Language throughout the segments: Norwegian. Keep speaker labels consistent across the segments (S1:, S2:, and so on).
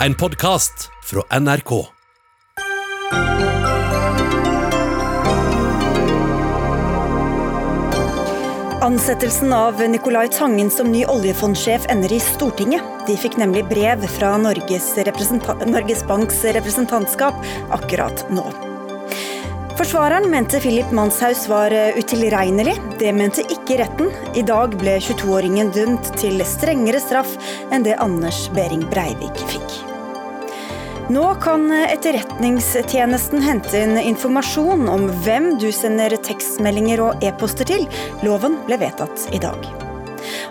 S1: En podkast fra NRK.
S2: Ansettelsen av Nicolai Tangen som ny oljefondsjef ender i Stortinget. De fikk nemlig brev fra Norges, Norges Banks representantskap akkurat nå. Forsvareren mente Philip Manshaus var utilregnelig. Det mente ikke retten. I dag ble 22-åringen dømt til strengere straff enn det Anders Behring Breivik fikk. Nå kan Etterretningstjenesten hente inn informasjon om hvem du sender tekstmeldinger og e-poster til. Loven ble vedtatt i dag.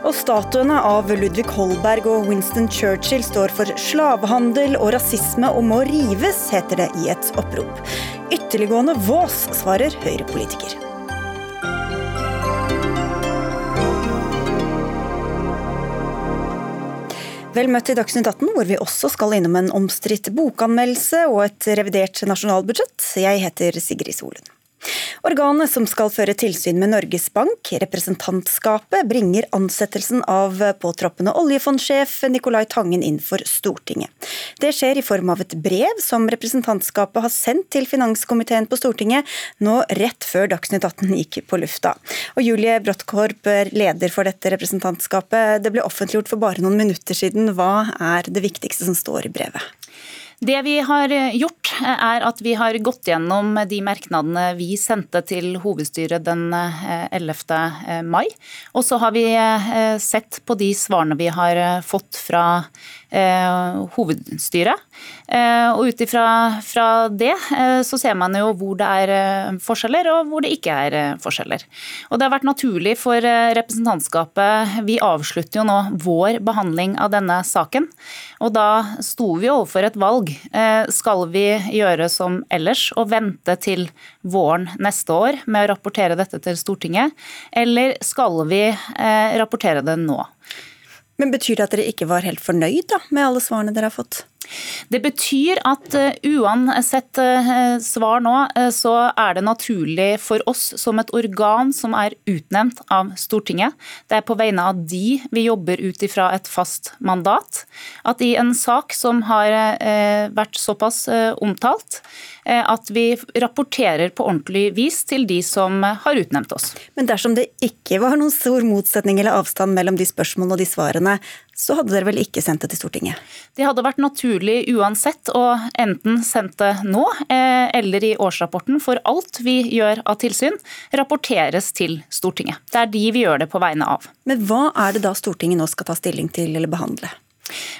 S2: Og Statuene av Ludvig Holberg og Winston Churchill står for slavehandel og rasisme og må rives, heter det i et opprop. Ytterliggående vås, svarer Høyre-politiker. Vel møtt i Dagsnytt 18, hvor vi også skal innom en omstridt bokanmeldelse og et revidert nasjonalbudsjett. Jeg heter Sigrid Solund. Organet som skal føre tilsyn med Norges Bank, representantskapet, bringer ansettelsen av påtroppende oljefondsjef Nicolai Tangen inn for Stortinget. Det skjer i form av et brev som representantskapet har sendt til finanskomiteen på Stortinget nå rett før Dagsnytt 18 gikk på lufta. Og Julie Bråttkorp, leder for dette representantskapet, det ble offentliggjort for bare noen minutter siden. Hva er det viktigste som står i brevet?
S3: Det vi har gjort, er at vi har gått gjennom de merknadene vi sendte til hovedstyret den 11. Eh, mai. Og så har vi eh, sett på de svarene vi har fått fra eh, hovedstyret. Eh, og ut ifra det eh, så ser man jo hvor det er eh, forskjeller og hvor det ikke er eh, forskjeller. Og det har vært naturlig for eh, representantskapet Vi avslutter jo nå vår behandling av denne saken. Og da sto vi overfor et valg. Skal vi gjøre som ellers og vente til våren neste år med å rapportere dette til Stortinget, eller skal vi rapportere det nå?
S2: Men Betyr det at dere ikke var helt fornøyd da, med alle svarene dere har fått?
S3: Det betyr at uh, uansett uh, svar nå, uh, så er det naturlig for oss som et organ som er utnevnt av Stortinget, det er på vegne av de vi jobber ut ifra et fast mandat, at i en sak som har vært såpass omtalt, at vi rapporterer på ordentlig vis til de som har utnevnt oss.
S2: Men dersom det ikke var noen stor motsetning eller avstand mellom de spørsmålene og de svarene, så hadde dere vel ikke sendt det til Stortinget?
S3: Det hadde vært naturlig uansett å enten sendt det nå eh, eller i årsrapporten, for alt vi gjør av tilsyn, rapporteres til Stortinget. Det er de vi gjør det på vegne av.
S2: Men hva er det da Stortinget nå skal ta stilling til eller behandle?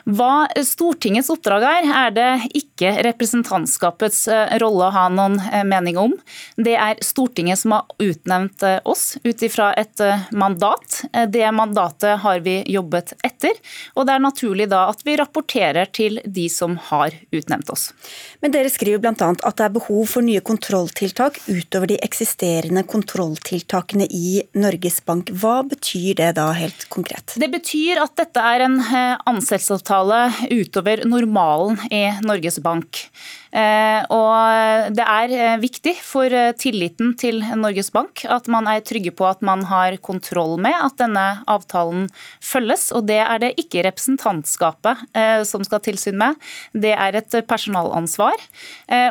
S3: Hva Stortingets oppdrag er, er det ikke representantskapets eh, rolle å ha noen eh, mening om. Det er Stortinget som har utnevnt eh, oss ut ifra et mandat. Det mandatet har vi jobbet etter, og det er naturlig da at vi rapporterer til de som har utnevnt oss.
S2: Men dere skriver bl.a. at det er behov for nye kontrolltiltak utover de eksisterende kontrolltiltakene i Norges Bank. Hva betyr det da helt konkret?
S3: Det betyr at dette er en ansettelse ansettelsesavtale utover normalen i Norges Bank. Eh, og det er eh, viktig for eh, tilliten til Norges Bank at man er trygge på at man har kontroll med at denne avtalen følges. Og det er det ikke representantskapet som skal tilsyn med, det er et personalansvar.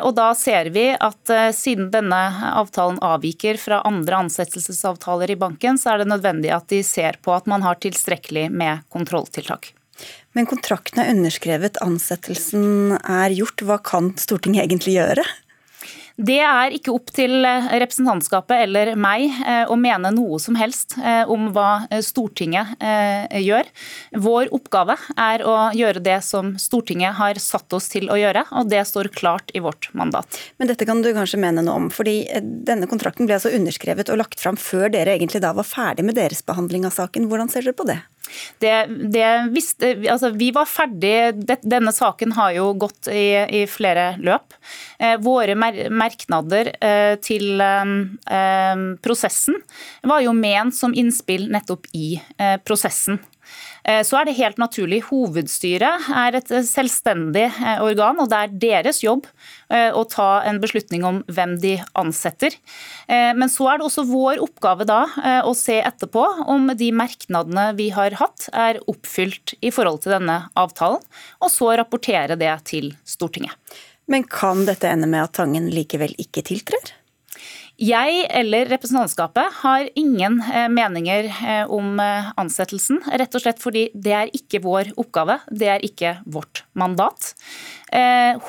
S3: Og da ser vi at siden denne avtalen avviker fra andre ansettelsesavtaler i banken, så er det nødvendig at de ser på at man har tilstrekkelig med kontrolltiltak.
S2: Men kontrakten er underskrevet, ansettelsen er gjort. Hva kan Stortinget egentlig gjøre?
S3: Det er ikke opp til eh, representantskapet eller meg eh, å mene noe som helst eh, om hva Stortinget gjør. Vår oppgave er å gjøre det som Stortinget har satt oss til å gjøre, og det står klart i vårt mandat.
S2: Men dette kan du kanskje mene noe om, fordi denne kontrakten ble altså underskrevet og lagt fram før dere egentlig da var ferdig med deres behandling av saken. Hvordan ser dere på det?
S3: Det, det visste, altså vi var ferdig, Denne saken har jo gått i, i flere løp. våre våre mer, merknader eh, til eh, prosessen var jo ment som innspill nettopp i prosessen. Så er det helt naturlig. Hovedstyret er et selvstendig organ, og det er deres jobb å ta en beslutning om hvem de ansetter. Men så er det også vår oppgave da å se etterpå om de merknadene vi har hatt er oppfylt i forhold til denne avtalen, og så rapportere det til Stortinget.
S2: Men kan dette ende med at Tangen likevel ikke tiltrer?
S3: Jeg eller representantskapet har ingen eh, meninger eh, om eh, ansettelsen. Rett og slett fordi det er ikke vår oppgave, det er ikke vårt mandat.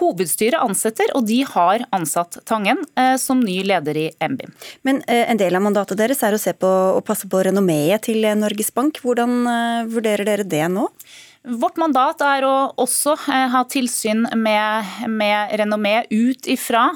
S3: Hovedstyret ansetter, og de har ansatt Tangen som ny leder i NBIM.
S2: Men en del av mandatet deres er å se på og passe på renommeet til Norges Bank. Hvordan vurderer dere det nå?
S3: Vårt mandat er å også eh, ha tilsyn med, med renommé ut ifra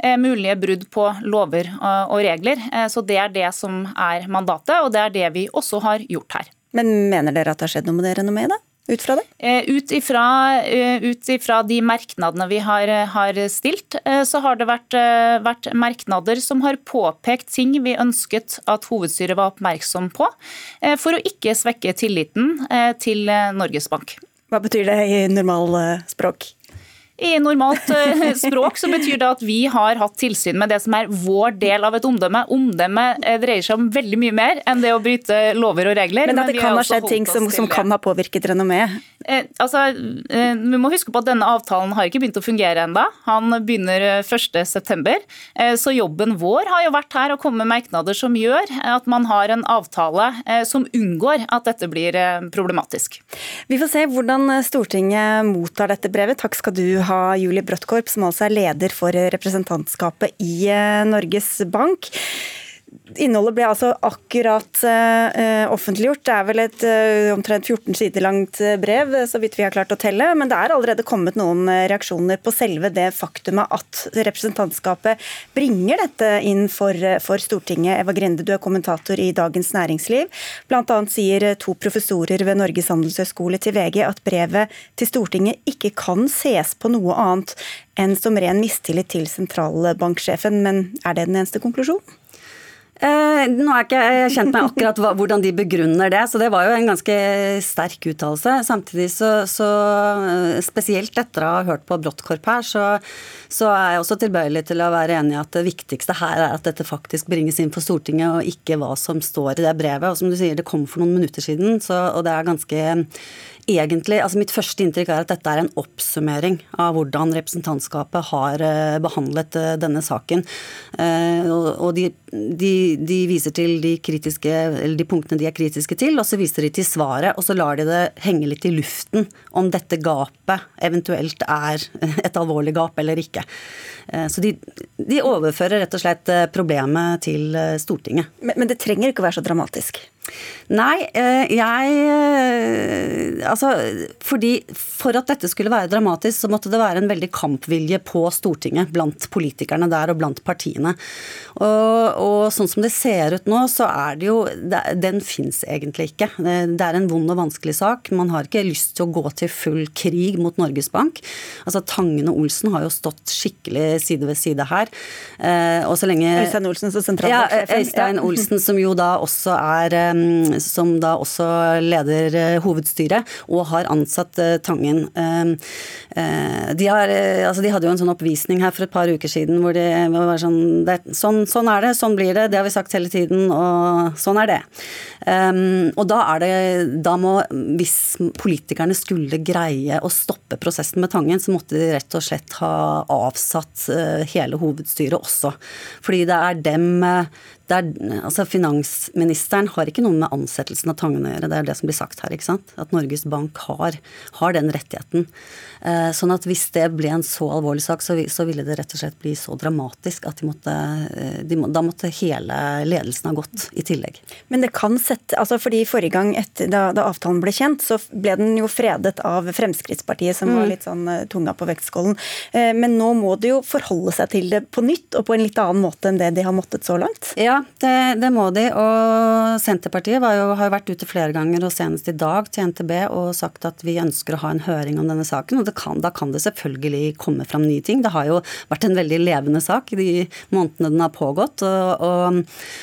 S3: eh, mulige brudd på lover og regler. Eh, så Det er det som er mandatet, og det er det vi også har gjort her.
S2: Men mener dere at det har skjedd noe med det renommeet, da? Ut fra det?
S3: Eh, ut ifra, eh, ut ifra de merknadene vi har, har, stilt, eh, så har det vært, vært, merknader som har påpekt ting vi ønsket at hovedstyret var oppmerksom på, for å ikke svekke tilliten til Norges Bank.
S2: Hva betyr det i normalspråk?
S3: I normalt eh, språk så betyr det at vi har hatt tilsyn med det som er vår del av et omdømme. Omdømme eh, dreier seg om veldig mye mer enn det å bryte lover og regler.
S2: Men at det kan ha skjedd ting som, som, kan ha påvirket renommeet?
S3: Eh, altså, eh, vi må huske på at denne avtalen har ikke begynt å fungere enda. Han begynner 1.9. Eh, så jobben vår har jo vært her å komme med merknader som gjør at man har en avtale som unngår at dette blir problematisk.
S2: Vi får se hvordan Stortinget mottar dette brevet. Takk skal du ha Julie Brøttkorp, som altså er leder for representantskapet i Norges Bank. Innholdet ble altså akkurat uh, offentliggjort. Det er vel et uh, omtrent 14 sider langt brev, så vidt vi har klart å telle. Men det er allerede kommet noen reaksjoner på selve det faktumet at representantskapet bringer dette inn for, for Stortinget. Eva Grinde, du er kommentator i Dagens Næringsliv. Annet sier to professorer ved Norges handelshøyskole til VG at brevet til Stortinget ikke kan ses på noe annet enn som ren mistillit til sentralbanksjefen. Men er det den eneste konklusjonen?
S4: Eh, nå er ikke jeg kjent med akkurat hva, hvordan de begrunner det, så det var jo en ganske sterk uttalelse. Samtidig så, så, eh, spesielt etter å ha hørt på Bråttkorp her, så, så, er jeg også tilbøyelig til å være enig i at det viktigste her er at dette faktisk bringes inn for Stortinget, og ikke hva som står i det brevet. Og som du sier, det kom for noen minutter siden, så, og det er ganske egentlig altså Mitt første inntrykk er at dette er en oppsummering av hvordan representantskapet har eh, behandlet eh, denne saken. Eh, og de, de, de viser til de, kritiske, de, punktene de er kritiske til, og så viser de til svaret. Og så lar de det henge litt i luften om dette gapet eventuelt er et alvorlig gap eller ikke. Så de, overfører rett og slett problemet til Stortinget.
S2: Men, men det trenger ikke å være så dramatisk?
S4: Nei, eh, jeg eh, Altså, fordi for at dette skulle være dramatisk, så måtte det være en veldig kampvilje på Stortinget blant politikerne der og blant partiene. Og, og sånn som det ser ut nå, så er det jo Den fins egentlig ikke. Det er en vond og vanskelig sak. Man har ikke lyst til å gå til full krig mot Norges Bank. Altså, Tangen og Olsen har jo stått skikkelig side ved side her.
S2: Eh, og så lenge Øystein Olsen som sentralbanksjefen.
S4: Ja, Øystein Olsen, som jo da også er som da også leder eh, hovedstyret, og har ansatt eh, Tangen. Eh, de, har, altså de hadde jo en sånn oppvisning her for et par uker siden hvor de var sånn det, sånn, sånn, er det, sånn blir det, det har vi sagt hele tiden, og sånn er det. og da er det Da må Hvis politikerne skulle greie å stoppe prosessen med Tangen, så måtte de rett og slett ha avsatt hele hovedstyret også. Fordi det er dem er, altså Finansministeren har ikke noe med ansettelsen av Tangen å gjøre, det er det som blir sagt her. ikke sant? At Norges Bank har, har den rettigheten. Eh, sånn at hvis det ble en så alvorlig sak, så, ville det rett og slett bli så dramatisk at de måtte, eh, de må, da måtte hele ledelsen ha gått i tillegg.
S2: Men det kan sette, altså fordi Forrige gang etter, da, da, avtalen ble kjent, så ble den jo fredet av Fremskrittspartiet, som mm. var litt sånn eh, tunga på vektskålen. Men nå må de jo forholde seg til det på nytt, og på en litt annen måte enn det de har måttet så langt?
S4: Ja, det, det må de. Og Senterpartiet jo, har jo vært ute flere ganger, og senest i dag til NTB, og sagt at vi ønsker å ha en høring om denne saken. Og kan, da kan det selvfølgelig komme fram nye ting. Det har jo vært en veldig levende sak de månedene den har pågått. Og, og,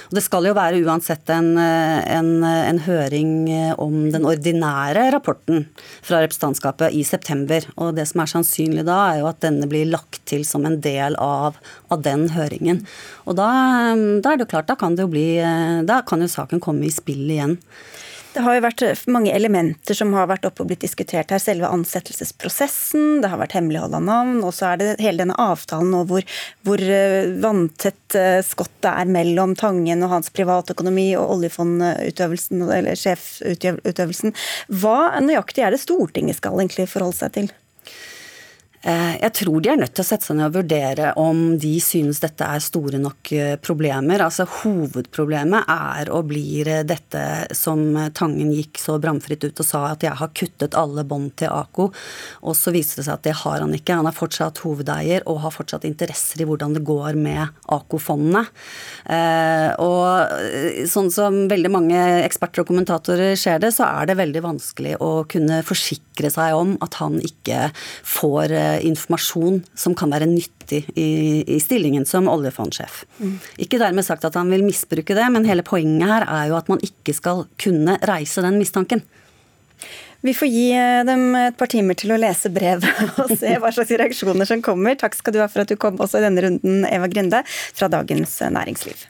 S4: og det skal jo være uansett en, en, en, høring om den ordinære rapporten fra representantskapet i september. Og det som er sannsynlig da, er jo at denne blir lagt til som en del av, av den høringen. Og da, da er det jo klart, da kan det jo bli Da kan jo saken komme i spill igjen.
S2: Det har jo vært mange elementer som har vært oppe og blitt diskutert her. Selve ansettelsesprosessen, det har vært hemmelighold av navn, og så er det hele denne avtalen nå hvor, hvor eh, vanntett eh, skottet er mellom Tangen og hans privatøkonomi og oljefondutøvelsen, eller sjefutøvelsen. Hva nøyaktig er det Stortinget skal egentlig forholde seg til?
S4: Eh, jeg tror de er nødt til å sette seg ned og vurdere om de synes dette er store nok eh, problemer. Altså Hovedproblemet er og blir eh, dette som Tangen gikk så bramfritt ut og sa at jeg har kuttet alle bånd til AKO. Og så viste det seg at det har han ikke. Han er fortsatt hovedeier og har fortsatt interesser i hvordan det går med AKO-fondene. Og sånn som veldig mange eksperter og kommentatorer ser det, så er det veldig vanskelig å kunne forsikre seg om at han ikke får informasjon som kan være nyttig i, i stillingen som oljefondsjef. Mm. Ikke dermed sagt at han vil misbruke det, men hele poenget her er jo at man ikke skal kunne reise den mistanken.
S2: Vi får gi eh, dem et par timer til å lese brevet og se hva slags reaksjoner som kommer. Takk skal du ha for at du kom også i denne runden, Eva Grinde fra Dagens Næringsliv.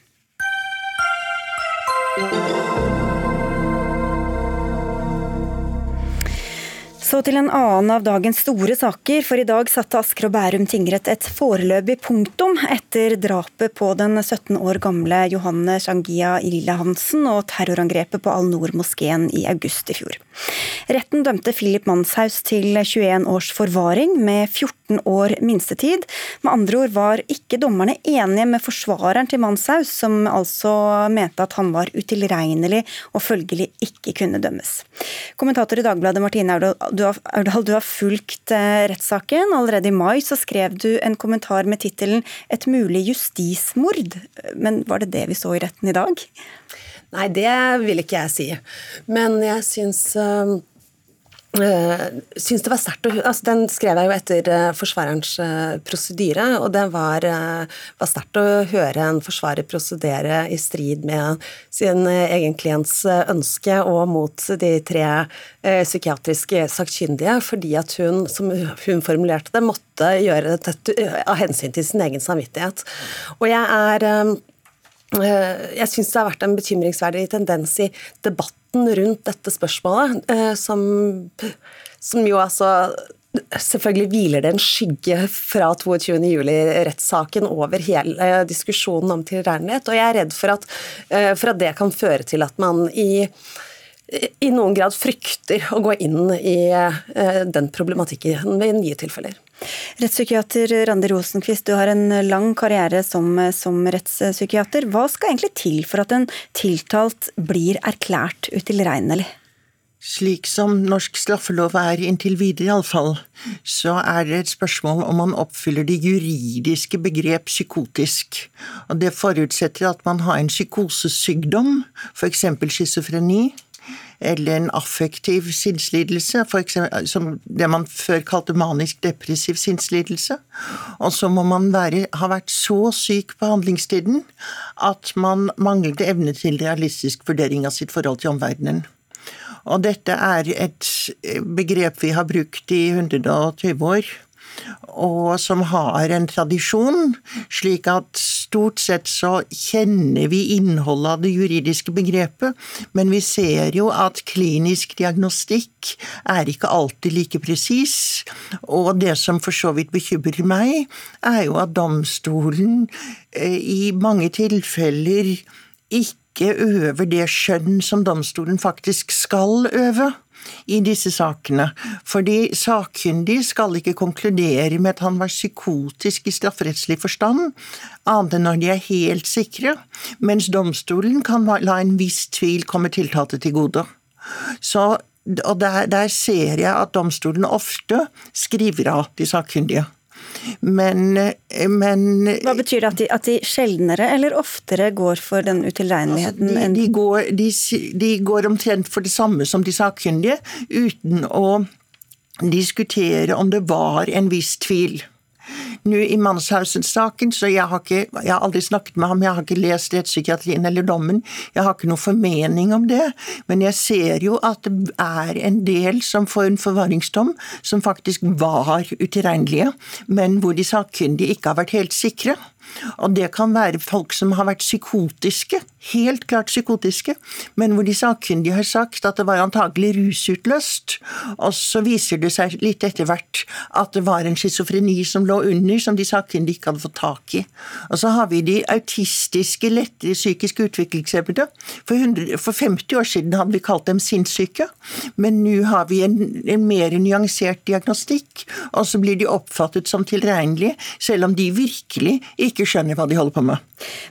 S2: Så til en annen av dagens store saker, for i dag satte Asker og Bærum tingrett et foreløpig punktum etter drapet på den 17 år gamle Johanne Shangia Lille Hansen og terrorangrepet på Al-Noor-moskeen i august i fjor. Retten dømte Philip Manshaus til 21 års forvaring med 14 år minstetid. Med andre ord var ikke dommerne enige med forsvareren til Manshaus, som altså mente at han var utilregnelig og følgelig ikke kunne dømmes. Kommentator i Dagbladet Martine Aurdal, du har, fulgt eh, rettssaken. Allerede i mai så skrev du en kommentar med tittelen 'Et mulig justismord'. Men var det det vi så i retten i dag?
S5: Nei, det vil ikke jeg si. Men jeg syns Uh, syns det var sterkt altså Den skrev jeg jo etter uh, forsvarerens prosedyre, og det var, var sterkt å høre en forsvarer prosedere i strid med sin egen klients ønske og mot de tre psykiatriske sakkyndige, fordi at hun, som hun formulerte det, måtte gjøre dette av hensyn til sin egen samvittighet. Og jeg er jeg syns det har vært en bekymringsverdig tendens i debatten rundt dette spørsmålet, eh, som, som jo altså Selvfølgelig hviler det en skygge fra 22.07-rettssaken over hele diskusjonen om tilregnelighet, og jeg er redd for at, eh, for at det kan føre til at man i i noen grad frykter å gå inn i eh, den problematikken ved nye tilfeller.
S2: Rettspsykiater Randi Rosenquist, du har en lang karriere som, som, rettspsykiater. Hva skal egentlig til for at en tiltalt blir erklært utilregnelig?
S6: Slik som norsk straffelov er inntil videre, iallfall, så er det et spørsmål om man oppfyller det juridiske begrep psykotisk. Og det forutsetter at man har en psykosesykdom, f.eks. schizofreni, eller en affektiv sinnslidelse, som det man før kalte manisk depressiv sinnslidelse. Og så må man være, ha vært så syk på handlingstiden at man manglet evne til realistisk vurdering av sitt forhold til omverdenen. Og dette er et begrep vi har brukt i 120 år og som har en tradisjon, slik at stort sett så kjenner vi innholdet av det juridiske begrepet, men vi ser jo at klinisk diagnostikk er ikke alltid like presis, og det som for så vidt bekymrer meg, er jo at domstolen eh, i mange tilfeller ikke øver det skjønn som domstolen faktisk skal øve i disse sakene. Fordi sakkyndig skal ikke konkludere med at han var psykotisk i strafferettslig forstand, annet enn når de er helt sikre, mens domstolen kan la en viss tvil komme tiltalte til gode. Så, og der, der ser jeg at domstolen ofte skriver av de sakkyndige. Men, men
S2: Hva betyr det at de, at de, sjeldnere eller oftere går for den utilregneligheten?
S6: Altså, de, de, går, de, de går omtrent for det samme som de sakkyndige, uten å diskutere om det var en viss tvil nå i Manshausen-saken, så jeg har, ikke, jeg har aldri snakket med ham, jeg har ikke lest rettspsykiatrien eller dommen, jeg har ikke noen formening om det, men jeg ser jo at det er en del som får en forvaringsdom som faktisk var utilregnelige, men hvor de sakkyndige ikke har vært helt sikre. Og det kan være folk som har vært psykotiske, helt klart psykotiske, men hvor de sakkyndige har sagt at det var antagelig rusutløst. Og så viser det seg litt etter hvert at det var en schizofreni som lå under, som de sakkyndige ikke hadde fått tak i. Og så har vi de autistiske, lettere psykisk utviklingshemmede. For, for 50 år siden hadde vi kalt dem sinnssyke, men nå har vi en, en mer nyansert diagnostikk, og så blir de oppfattet som tilregnelige, selv om de virkelig ikke skjønner hva de holder på med.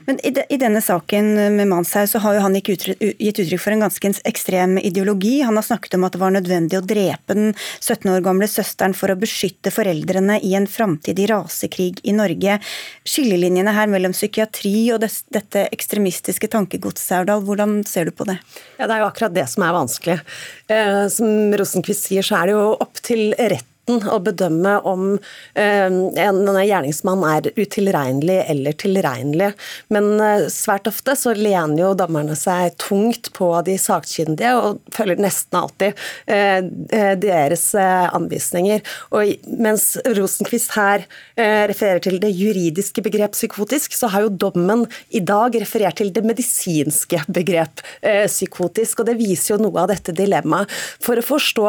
S2: Men i, de, i denne saken med Manshaug så har jo han gitt uttrykk for en ganske ekstrem ideologi. Han har snakket om at det var nødvendig å drepe den 17 år gamle søsteren for å beskytte foreldrene i en framtidig rasekrig i Norge. Skillelinjene her mellom psykiatri og dette ekstremistiske tankegodset, Aurdal, hvordan ser du på det?
S5: Ja, Det er jo akkurat det som er vanskelig. Eh, som Rosenkvist sier, så er det jo opp til rett retten å bedømme om eh, en gjerningsmann er utilregnelig eller tilregnelig. Men eh, svært ofte så lener jo dommerne seg tungt på de sakkyndige og følger nesten alltid eh, deres anvisninger. Og mens Rosenquist her refererer til det juridiske begrep psykotisk, så har jo dommen i dag referert til det medisinske begrep psykotisk. Og det viser jo noe av dette dilemmaet. For å forstå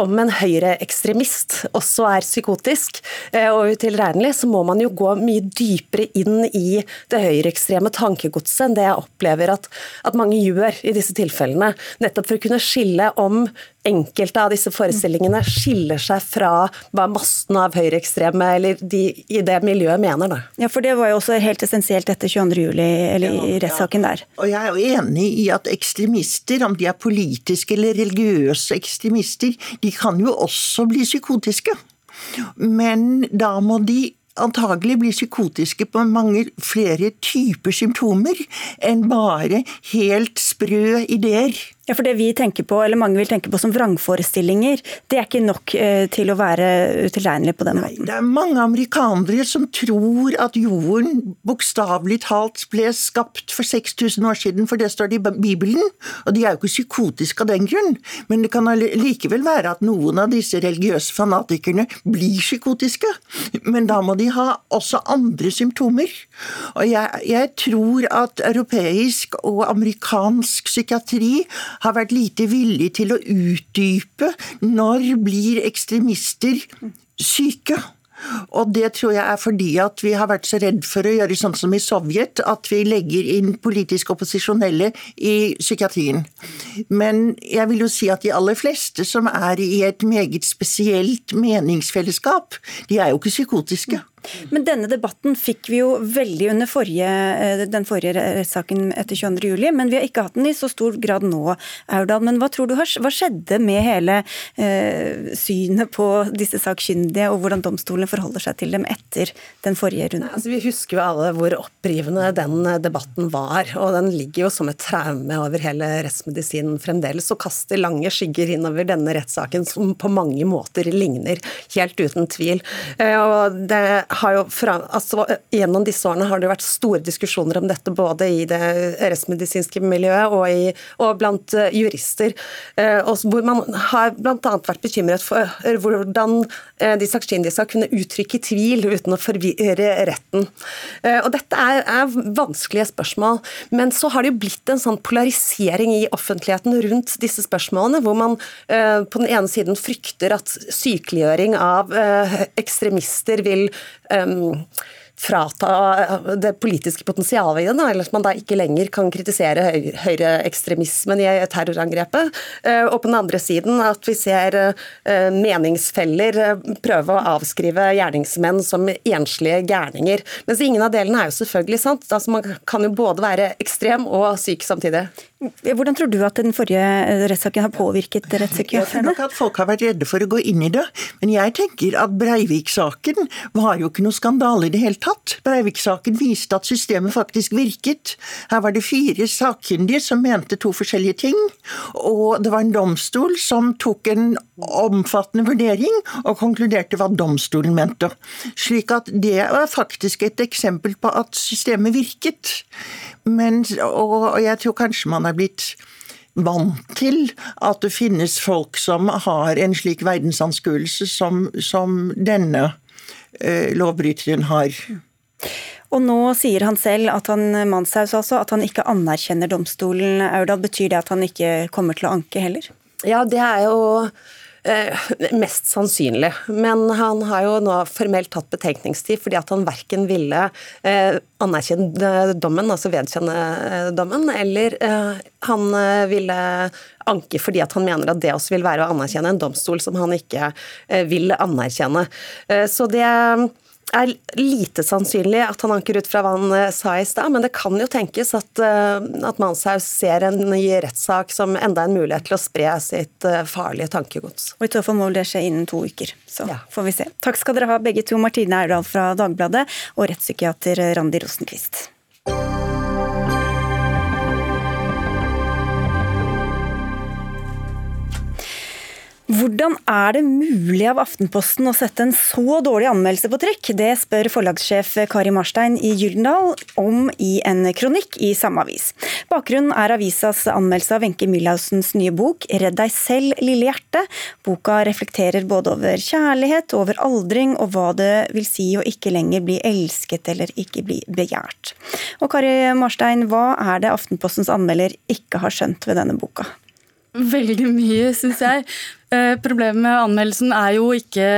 S5: om en høyreekstremist også er psykotisk eh, og utilregnelig, så må man jo gå mye dypere inn i det høyreekstreme tankegodset enn det jeg opplever at, at mange gjør i disse tilfellene. Nettopp for å kunne skille om enkelte av disse forestillingene skiller seg fra hva massen av høyreekstreme eller de i det miljøet mener. Da.
S2: Ja, for Det var jo også helt essensielt etter 22.07., eller i rettssaken der.
S6: Og Jeg er jo enig i at ekstremister, om de er politiske eller religiøse ekstremister, de kan jo også bli psykotiske. Men da må de antagelig bli psykotiske på mange flere typer symptomer enn bare helt sprø ideer.
S2: Ja, for Det vi tenker på, eller mange vil tenke på som vrangforestillinger, det er ikke nok eh, til å være utilregnelig på den måten?
S6: Det er mange amerikanere som tror at jorden bokstavelig talt ble skapt for 6000 år siden, for det står det i Bibelen. Og de er jo ikke psykotiske av den grunn. Men det kan likevel være at noen av disse religiøse fanatikerne blir psykotiske. Men da må de ha også andre symptomer. Og jeg, jeg tror at europeisk og amerikansk psykiatri har vært lite villig til å utdype når blir ekstremister syke. Og det tror jeg er fordi at vi har vært så redd for å gjøre sånn som i Sovjet, at vi legger inn politisk opposisjonelle i psykiatrien. Men jeg vil jo si at de aller fleste som er i et meget spesielt meningsfellesskap, de er jo ikke psykotiske.
S2: Men denne debatten fikk vi jo veldig under forrige, eh, den forrige rettssaken etter 22.07, men vi har ikke hatt den i så stor grad nå, Aurdal. Men hva tror du hva skjedde med hele eh, synet på disse sakkyndige, og hvordan domstolene forholder seg til dem etter den forrige runden?
S5: Altså, vi husker jo alle hvor opprivende den eh, debatten var, og den ligger jo som et traume over hele rettsmedisinen fremdeles, og kaster lange skygger innover denne rettssaken, som på mange måter ligner, helt uten tvil. Eh, og det har jo fra, altså, Gjennom disse årene har det vært store diskusjoner om dette, både i det rettsmedisinske miljøet og, i, og blant uh, jurister. Uh, hvor man har bl.a. vært bekymret for uh, hvordan de sakkyndige skal kunne uttrykke tvil uten å forvirre retten. Og Dette er, er, vanskelige spørsmål, men så har det jo blitt en sånn polarisering i offentligheten rundt disse spørsmålene, hvor man på den ene siden frykter at sykeliggjøring av ekstremister vil um, frata det politiske potensialet i det, eller at man da ikke lenger kan kritisere høyreekstremismen i terrorangrepet. Og på den andre siden at vi ser meningsfeller prøve å avskrive gjerningsmenn som enslige gærninger. Mens ingen av delene er jo selvfølgelig sant. Altså man kan jo både være ekstrem og syk samtidig.
S2: Hvordan tror du at den forrige rettssaken har påvirket rettssikkerheten?
S6: Jeg tror nok at folk har vært redde for å gå inn i det. Men jeg tenker at Breivik-saken var jo ikke noe skandale i det hele tatt. Breivik-saken viste at systemet faktisk virket. Her var det fire sakkyndige som mente to forskjellige ting. Og det var en domstol som tok en omfattende vurdering og konkluderte hva domstolen mente. Slik at det var faktisk et eksempel på at systemet virket. Men, og jeg tror kanskje man er blitt vant til at det finnes folk som har en slik verdensanskuelse som, som denne eh, lovbryteren har.
S2: Og nå sier han selv, at han, Manshaus også, at han ikke anerkjenner domstolen. Aurdal, Betyr det at han ikke kommer til å anke heller?
S5: Ja, det er jo mest sannsynlig. Men han har jo nå formelt tatt betenkningstid fordi at han verken ville eh, anerkjenne dommen, altså vedkjenne eh, dommen, eller han ville anke fordi at han mener at det også vil være å anerkjenne en domstol som han ikke vil anerkjenne. Så det er lite sannsynlig at han anker ut fra hva han eh, sa i stad, men det kan jo tenkes at, eh, at Manshaus ser en ny rettssak som enda en mulighet til å spre sitt eh, farlige tankegods.
S2: Og I så fall må det skje innen to uker. Så ja. får vi se. Takk skal dere ha begge to, Martine Aurdal fra Dagbladet og rettspsykiater Randi Rosenquist. Hvordan er det mulig av Aftenposten å sette en så dårlig anmeldelse på trykk? Det spør forlagssjef Kari Marstein i Gyldendal om i en kronikk i samme avis. Bakgrunnen er avisas anmeldelse av Wenche Milhausens nye bok 'Redd deg selv, lille hjerte'. Boka reflekterer både over kjærlighet, over aldring og hva det vil si å ikke lenger bli elsket eller ikke bli begjært. Og Kari Marstein, hva er det Aftenpostens anmelder ikke har skjønt ved denne boka?
S7: Veldig mye, syns jeg. Eh, problemet med anmeldelsen er jo ikke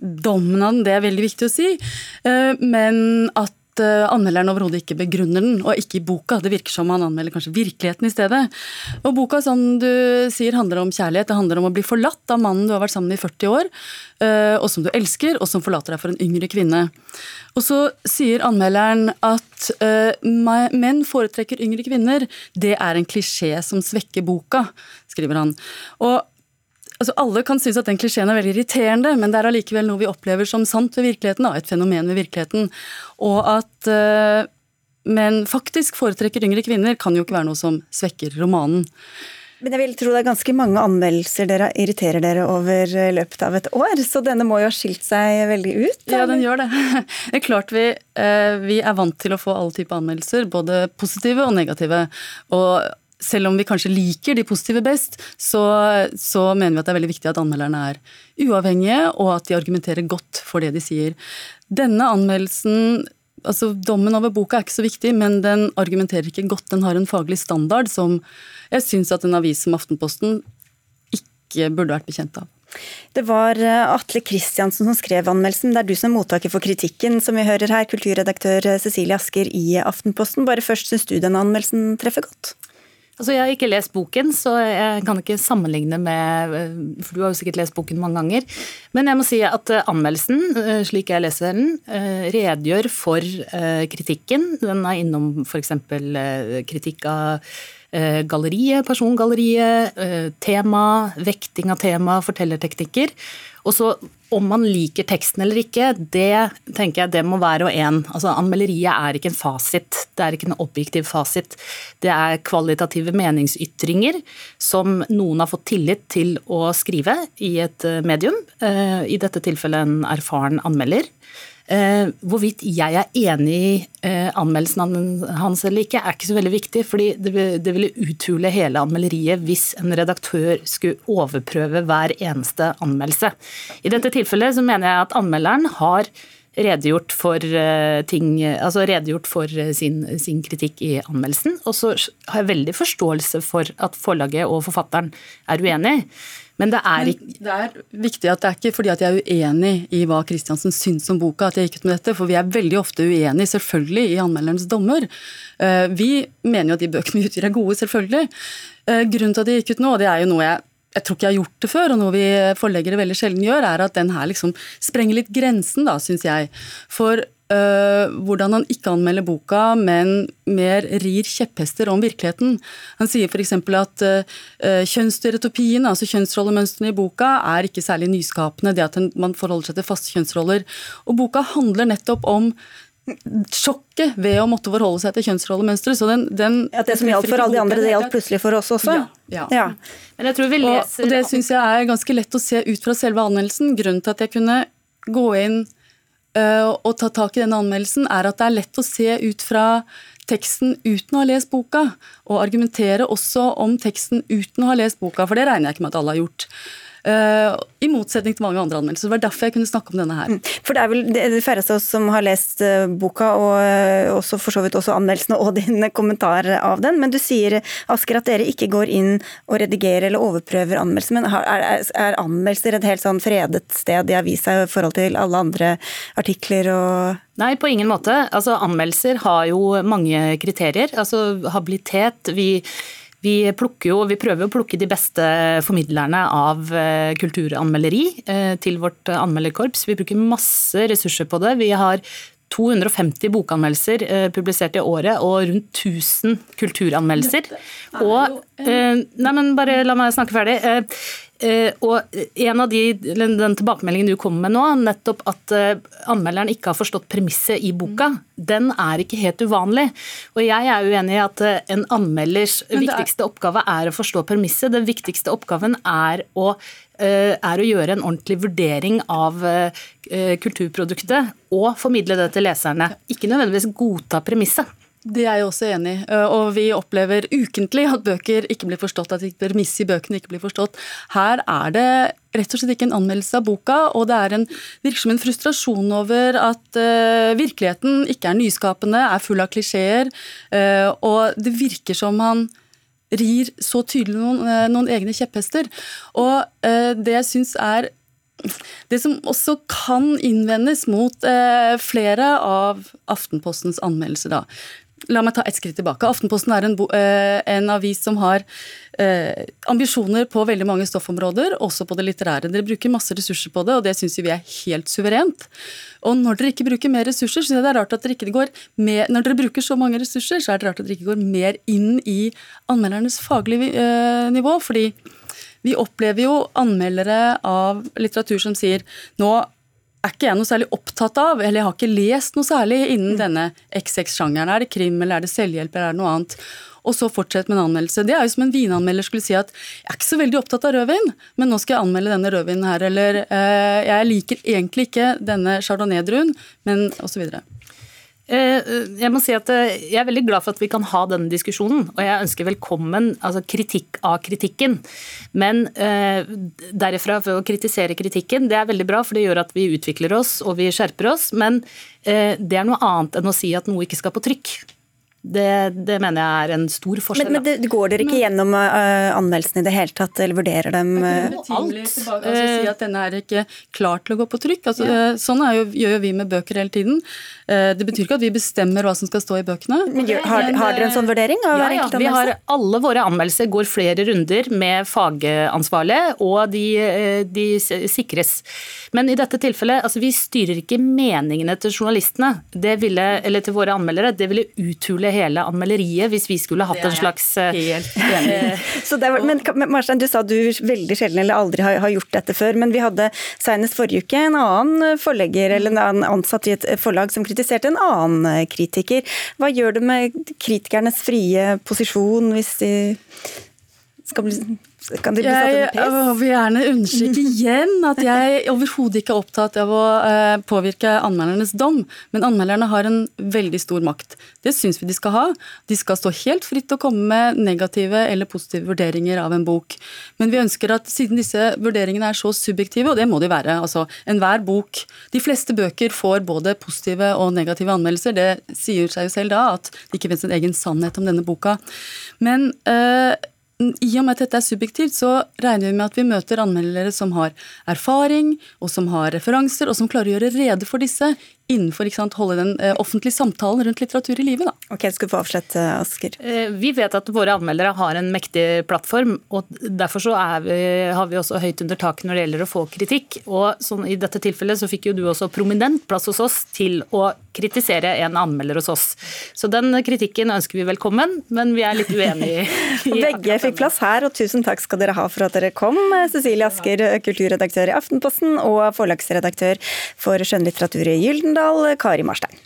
S7: dommen av den, det er veldig viktig å si, eh, men at eh, anmelderen overhodet ikke begrunner den, og ikke i boka. Det virker som han anmelder kanskje virkeligheten i stedet. Og Boka som du sier, handler om kjærlighet. Det handler om å bli forlatt av mannen du har vært sammen med i 40 år, og som du elsker, og som forlater deg for en yngre kvinne. Og så sier anmelderen at menn foretrekker yngre kvinner. Det er en klisjé som svekker boka, skriver han. Og altså Alle kan synes at den klisjeen er veldig irriterende, men det er allikevel noe vi opplever som sant ved virkeligheten, da, et fenomen ved virkeligheten. Og at uh, men faktisk foretrekker yngre kvinner, kan jo ikke være noe som svekker romanen.
S2: Men jeg vil tro det er ganske mange anmeldelser dere irriterer dere over i løpet av et år, så denne må jo ha skilt seg veldig ut?
S7: Ja, den gjør det. Det er klart vi, eh, vi er vant til å få alle typer anmeldelser, både positive og negative. Og selv om vi kanskje liker de positive best, så, så, mener vi at det er veldig viktig at anmelderne er uavhengige, og at de argumenterer godt for det de sier. Denne anmeldelsen altså Dommen over boka er ikke så viktig, men den argumenterer ikke godt. Den har en faglig standard som jeg syns at en avis som Aftenposten ikke burde vært bekjent av.
S2: Det var eh, Atle Kristiansen som skrev anmeldelsen. Det er du som er mottaker for kritikken, som vi hører her, kulturredaktør Cecilie Asker i Aftenposten. Bare først, syns du den anmeldelsen treffer godt?
S8: Altså, Jeg har ikke lest boken, så jeg kan ikke sammenligne med For du har jo sikkert lest boken mange ganger. Men jeg må si at eh, anmeldelsen, eh, slik jeg leser den, eh, redegjør for kritikken. Den er innom f.eks. kritikk av galleriet, persongalleriet, tema, vekting av tema, fortellerteknikker. Og så om man liker teksten eller ikke, det tenker jeg det må være og en. Altså, Anmelderiet er ikke en fasit. Det er ikke en objektiv fasit. Det er kvalitative meningsytringer som noen har fått tillit til å skrive i et eh, medium. Eh, I dette tilfellet en erfaren anmelder. Eh, hvorvidt jeg er enig i eh, anmeldelsen hans eller ikke, er ikke så veldig viktig. fordi det, ville uthule hele anmelderiet hvis en redaktør skulle overprøve hver eneste anmeldelse. I dette tilfellet så mener jeg at anmelderen har redegjort for, eh, ting, altså redegjort for sin, sin, kritikk i anmeldelsen. Og så har jeg veldig forståelse for at forlaget og forfatteren er uenig. Men det er ikke
S7: Det er viktig at det er ikke fordi at jeg er uenig i hva Kristiansen syns om boka at jeg gikk ut med dette, for vi er veldig ofte uenige, selvfølgelig, i anmelderens dommer. Eh, vi mener jo at de bøkene vi utgir er gode, selvfølgelig. Eh, grunnen til at jeg gikk ut nå, og det er jo noe jeg jeg tror ikke jeg har gjort det før, og noe vi forleggere veldig sjelden gjør, er at den her liksom sprenger litt grensen, da, syns jeg. For hvordan han ikke anmelder boka, men mer rir kjepphester om virkeligheten. Han sier f.eks. at uh, kjønnsstereotopien, altså kjønnsrollemønstrene i boka, er ikke særlig nyskapende. Det at man forholder seg til faste kjønnsroller. Og boka handler nettopp om sjokket ved å måtte forholde seg til kjønnsrollemønstre. Så den, den
S2: At det som gjaldt for alle de andre, det gjaldt plutselig for oss også?
S7: Ja. ja.
S2: ja.
S8: Men jeg tror vi leser...
S7: Og, og det syns jeg er ganske lett å se ut fra selve anmeldelsen. Grunnen til at jeg kunne gå inn Eh, å ta tak i denne anmeldelsen, er at det er lett å se ut fra teksten uten å ha lest boka, og argumentere også om teksten uten å ha lest boka, for det regner jeg ikke med at alle har gjort. Uh, I motsetning til mange andre anmeldelser. Det var derfor jeg kunne snakke om denne her. Mm.
S2: For Det er vel de færreste av oss som har lest uh, boka, og uh, også for så vidt også anmeldelsene og din kommentar av den. Men du sier Asker, at dere ikke går inn og redigerer eller overprøver anmeldelser. Men er, er, er anmeldelser et helt sånn fredet sted i avisa i forhold til alle andre artikler og
S8: Nei, på ingen måte. Altså, Anmeldelser har jo mange kriterier. Altså habilitet. vi vi, jo, vi, prøver å plukke de beste formidlerne av eh, kulturanmelderi eh, til vårt anmelderkorps. Vi bruker masse ressurser på det. Vi har 250 bokanmeldelser eh, publisert i året og rundt 1000 kulturanmeldelser. Og, nei, men bare la meg snakke ferdig. Eh, og en av de, Den tilbakemeldingen du kommer med nå, nettopp at eh, anmelderen ikke har forstått premisset i boka, den er ikke helt uvanlig. Og jeg er uenig i at eh, en anmelders viktigste oppgave er å forstå premisset. Den viktigste oppgaven er å, er å gjøre en ordentlig vurdering av kulturproduktet og formidle det til leserne. Ikke nødvendigvis godta premisset.
S7: Det er jeg også enig i. Eh, og vi opplever ukentlig at bøker ikke blir forstått, at premisset i bøkene ikke blir forstått. Her er det rett og slett ikke en anmeldelse av boka, og det er en, virker som en frustrasjon over at uh, virkeligheten ikke er nyskapende, er full av klisjeer, uh, og det virker som han rir så tydelig noen, noen egne kjepphester. Og det jeg syns er det som også kan innvendes mot eh, flere av Aftenpostens anmeldelser, da, La meg ta et skritt tilbake. Aftenposten er en, eh, en avis som har eh, ambisjoner på veldig mange stoffområder, også på det litterære. Dere bruker masse ressurser på det, og det syns vi er helt suverent. Og når dere ikke bruker mer ressurser, så er det rart at dere ikke går mer, Når dere bruker så mange ressurser, så er det rart at dere ikke går mer inn i anmeldernes faglige eh, nivå. fordi vi opplever jo anmeldere av litteratur som sier nå er ikke jeg noe særlig opptatt av, eller jeg har ikke lest noe særlig innen mm. denne XX-sjangeren. Er det krim, eller er det selvhjelp, eller er det noe annet? Og så fortsette med en anmeldelse. Det er jo som en vinanmelder skulle si at jeg er ikke så veldig opptatt av rødvin, men nå skal jeg anmelde denne rødvinen her. Eller eh, jeg liker egentlig ikke denne chardonnay-druen, men osv.
S8: Eh, jeg må si at eh, jeg er veldig glad for at vi kan ha denne diskusjonen. Og jeg ønsker velkommen altså kritikk av kritikken. Men eh, derifra ved å kritisere kritikken, det er veldig bra, for det gjør at vi utvikler oss og vi skjerper oss. Men det er noe annet enn å si at noe ikke skal på trykk. Det, det, mener jeg er en stor forskjell.
S2: Men, men det, Går dere ikke gjennom uh, anmeldelsene i det hele tatt, eller vurderer dem?
S7: Uh, alt. Altså, si at denne er ikke klar til å gå på trykk. Altså, ja. uh, sånn jo, gjør jo vi med bøker hele tiden. Uh, det betyr ikke at vi bestemmer hva som skal stå i bøkene.
S2: Men, har, har, dere en sånn vurdering?
S8: av ja, ja, vi har Alle våre anmeldelser går flere runder med fagansvarlige, og de, de sikres. Men i dette tilfellet, altså vi styrer ikke meningene til journalistene, det ville, eller til våre anmeldere. Det ville uthule hele anmelderiet hvis vi skulle hatt en slags
S7: eh, Helt enig.
S2: var, men Marstein, du sa du veldig sjelden eller aldri har, har, gjort dette før, men vi hadde senest forrige uke en annen forlegger eller en annen ansatt i et forlag som kritiserte en annen kritiker. Hva gjør det med kritikernes frie posisjon hvis de skal bli kan det bli satt under press?
S7: Jeg vil gjerne understreke igjen at jeg overhodet ikke er opptatt av å eh, påvirke anmeldernes dom, men anmelderne har en veldig stor makt. Det syns vi de skal ha. De skal stå helt fritt til å komme med negative eller positive vurderinger av en bok. Men vi ønsker at siden disse vurderingene er så subjektive, og det må de være altså enhver bok De fleste bøker får både positive og negative anmeldelser. Det sier seg jo selv da at det ikke finnes en egen sannhet om denne boka. Men øh, i og med at dette er subjektivt, så regner vi med at vi møter anmeldere som har erfaring, og som har referanser, og som klarer å gjøre rede for disse innenfor ikke sant, holde den eh, offentlige samtalen rundt litteratur i live. Da.
S2: Ok, skal få avslutte, Asker.
S3: Eh, vi vet at våre anmeldere har en mektig plattform, og derfor så vi, har vi også høyt under taket når det gjelder å få kritikk. Og sånn, I dette tilfellet så fikk jo du også prominent plass hos oss til å kritisere en anmelder hos oss. Så den kritikken ønsker vi velkommen, men vi er litt uenige.
S2: Begge fikk plass her, og tusen takk skal dere ha for at dere kom. Cecilie Asker, kulturredaktør i Aftenposten og forlagsredaktør for skjønnlitteratur i Gyldendal. Arendal, Kari Marstein.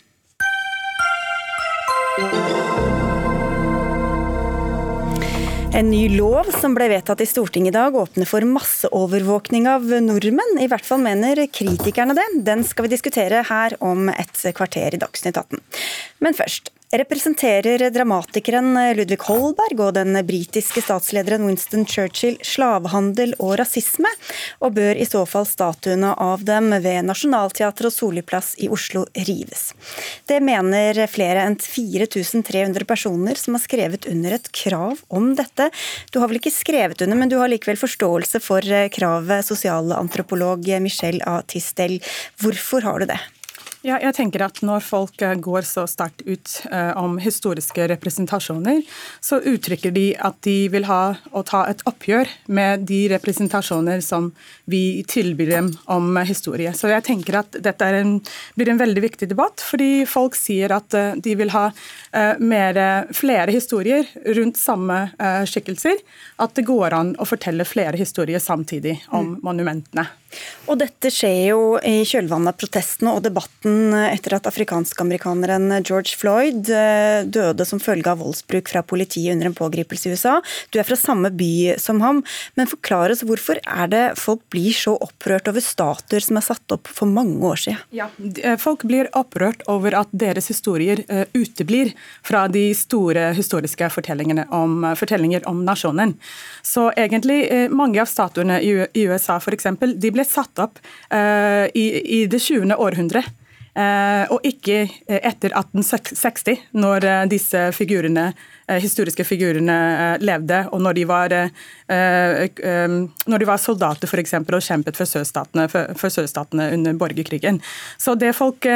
S2: En ny lov som ble vedtatt i Stortinget i dag, åpner for masseovervåkning av nordmenn. I hvert fall mener kritikerne det. Den skal vi diskutere her om et kvarter i Dagsnytt 18. Men først representerer dramatikeren Ludvig Holberg og den britiske statslederen Winston Churchill slavehandel og rasisme, og bør i så fall statuene av dem ved Nationaltheatret og Solli plass i Oslo rives. Det mener flere enn 4300 personer som har skrevet under et krav om dette. Du har vel ikke skrevet under, men du har likevel forståelse for kravet, sosialantropolog Michelle A. Tistel. Hvorfor har du det?
S9: Ja, jeg tenker at Når folk eh, går så sterkt ut eh, om historiske representasjoner, så uttrykker de at de vil ha å ta et oppgjør med de representasjoner som vi tilbyr dem om historie. Så jeg tenker at dette en, blir en veldig viktig debatt, fordi folk sier at eh, de vil ha eh, mer, flere historier rundt samme skikkelser. At det går an å fortelle flere historier samtidig om mm. monumentene.
S2: Og dette skjer jo i kjølvannet av protestene og debatten etter at afrikansk-amerikaneren George Floyd eh, døde som følge av voldsbruk fra politiet under en pågripelse i USA. Du er fra samme by som ham, men forklar oss hvorfor er det folk blir så opprørt over statuer som er satt opp for mange år siden?
S9: Ja, eh, folk blir opprørt over at deres historier uh, uteblir fra de store historiske fortellingene om, fortellinger om nasjonen. Så egentlig, mange av statuene i, USA for eksempel, de ble satt opp i, i, det 20. århundre. Uh, og ikke eh, etter 1860, når uh, disse figurene, historiske figurene levde, og når de var, når de var soldater for eksempel, og kjempet for sørstatene, for, for sørstatene under borgerkrigen. Så det folk,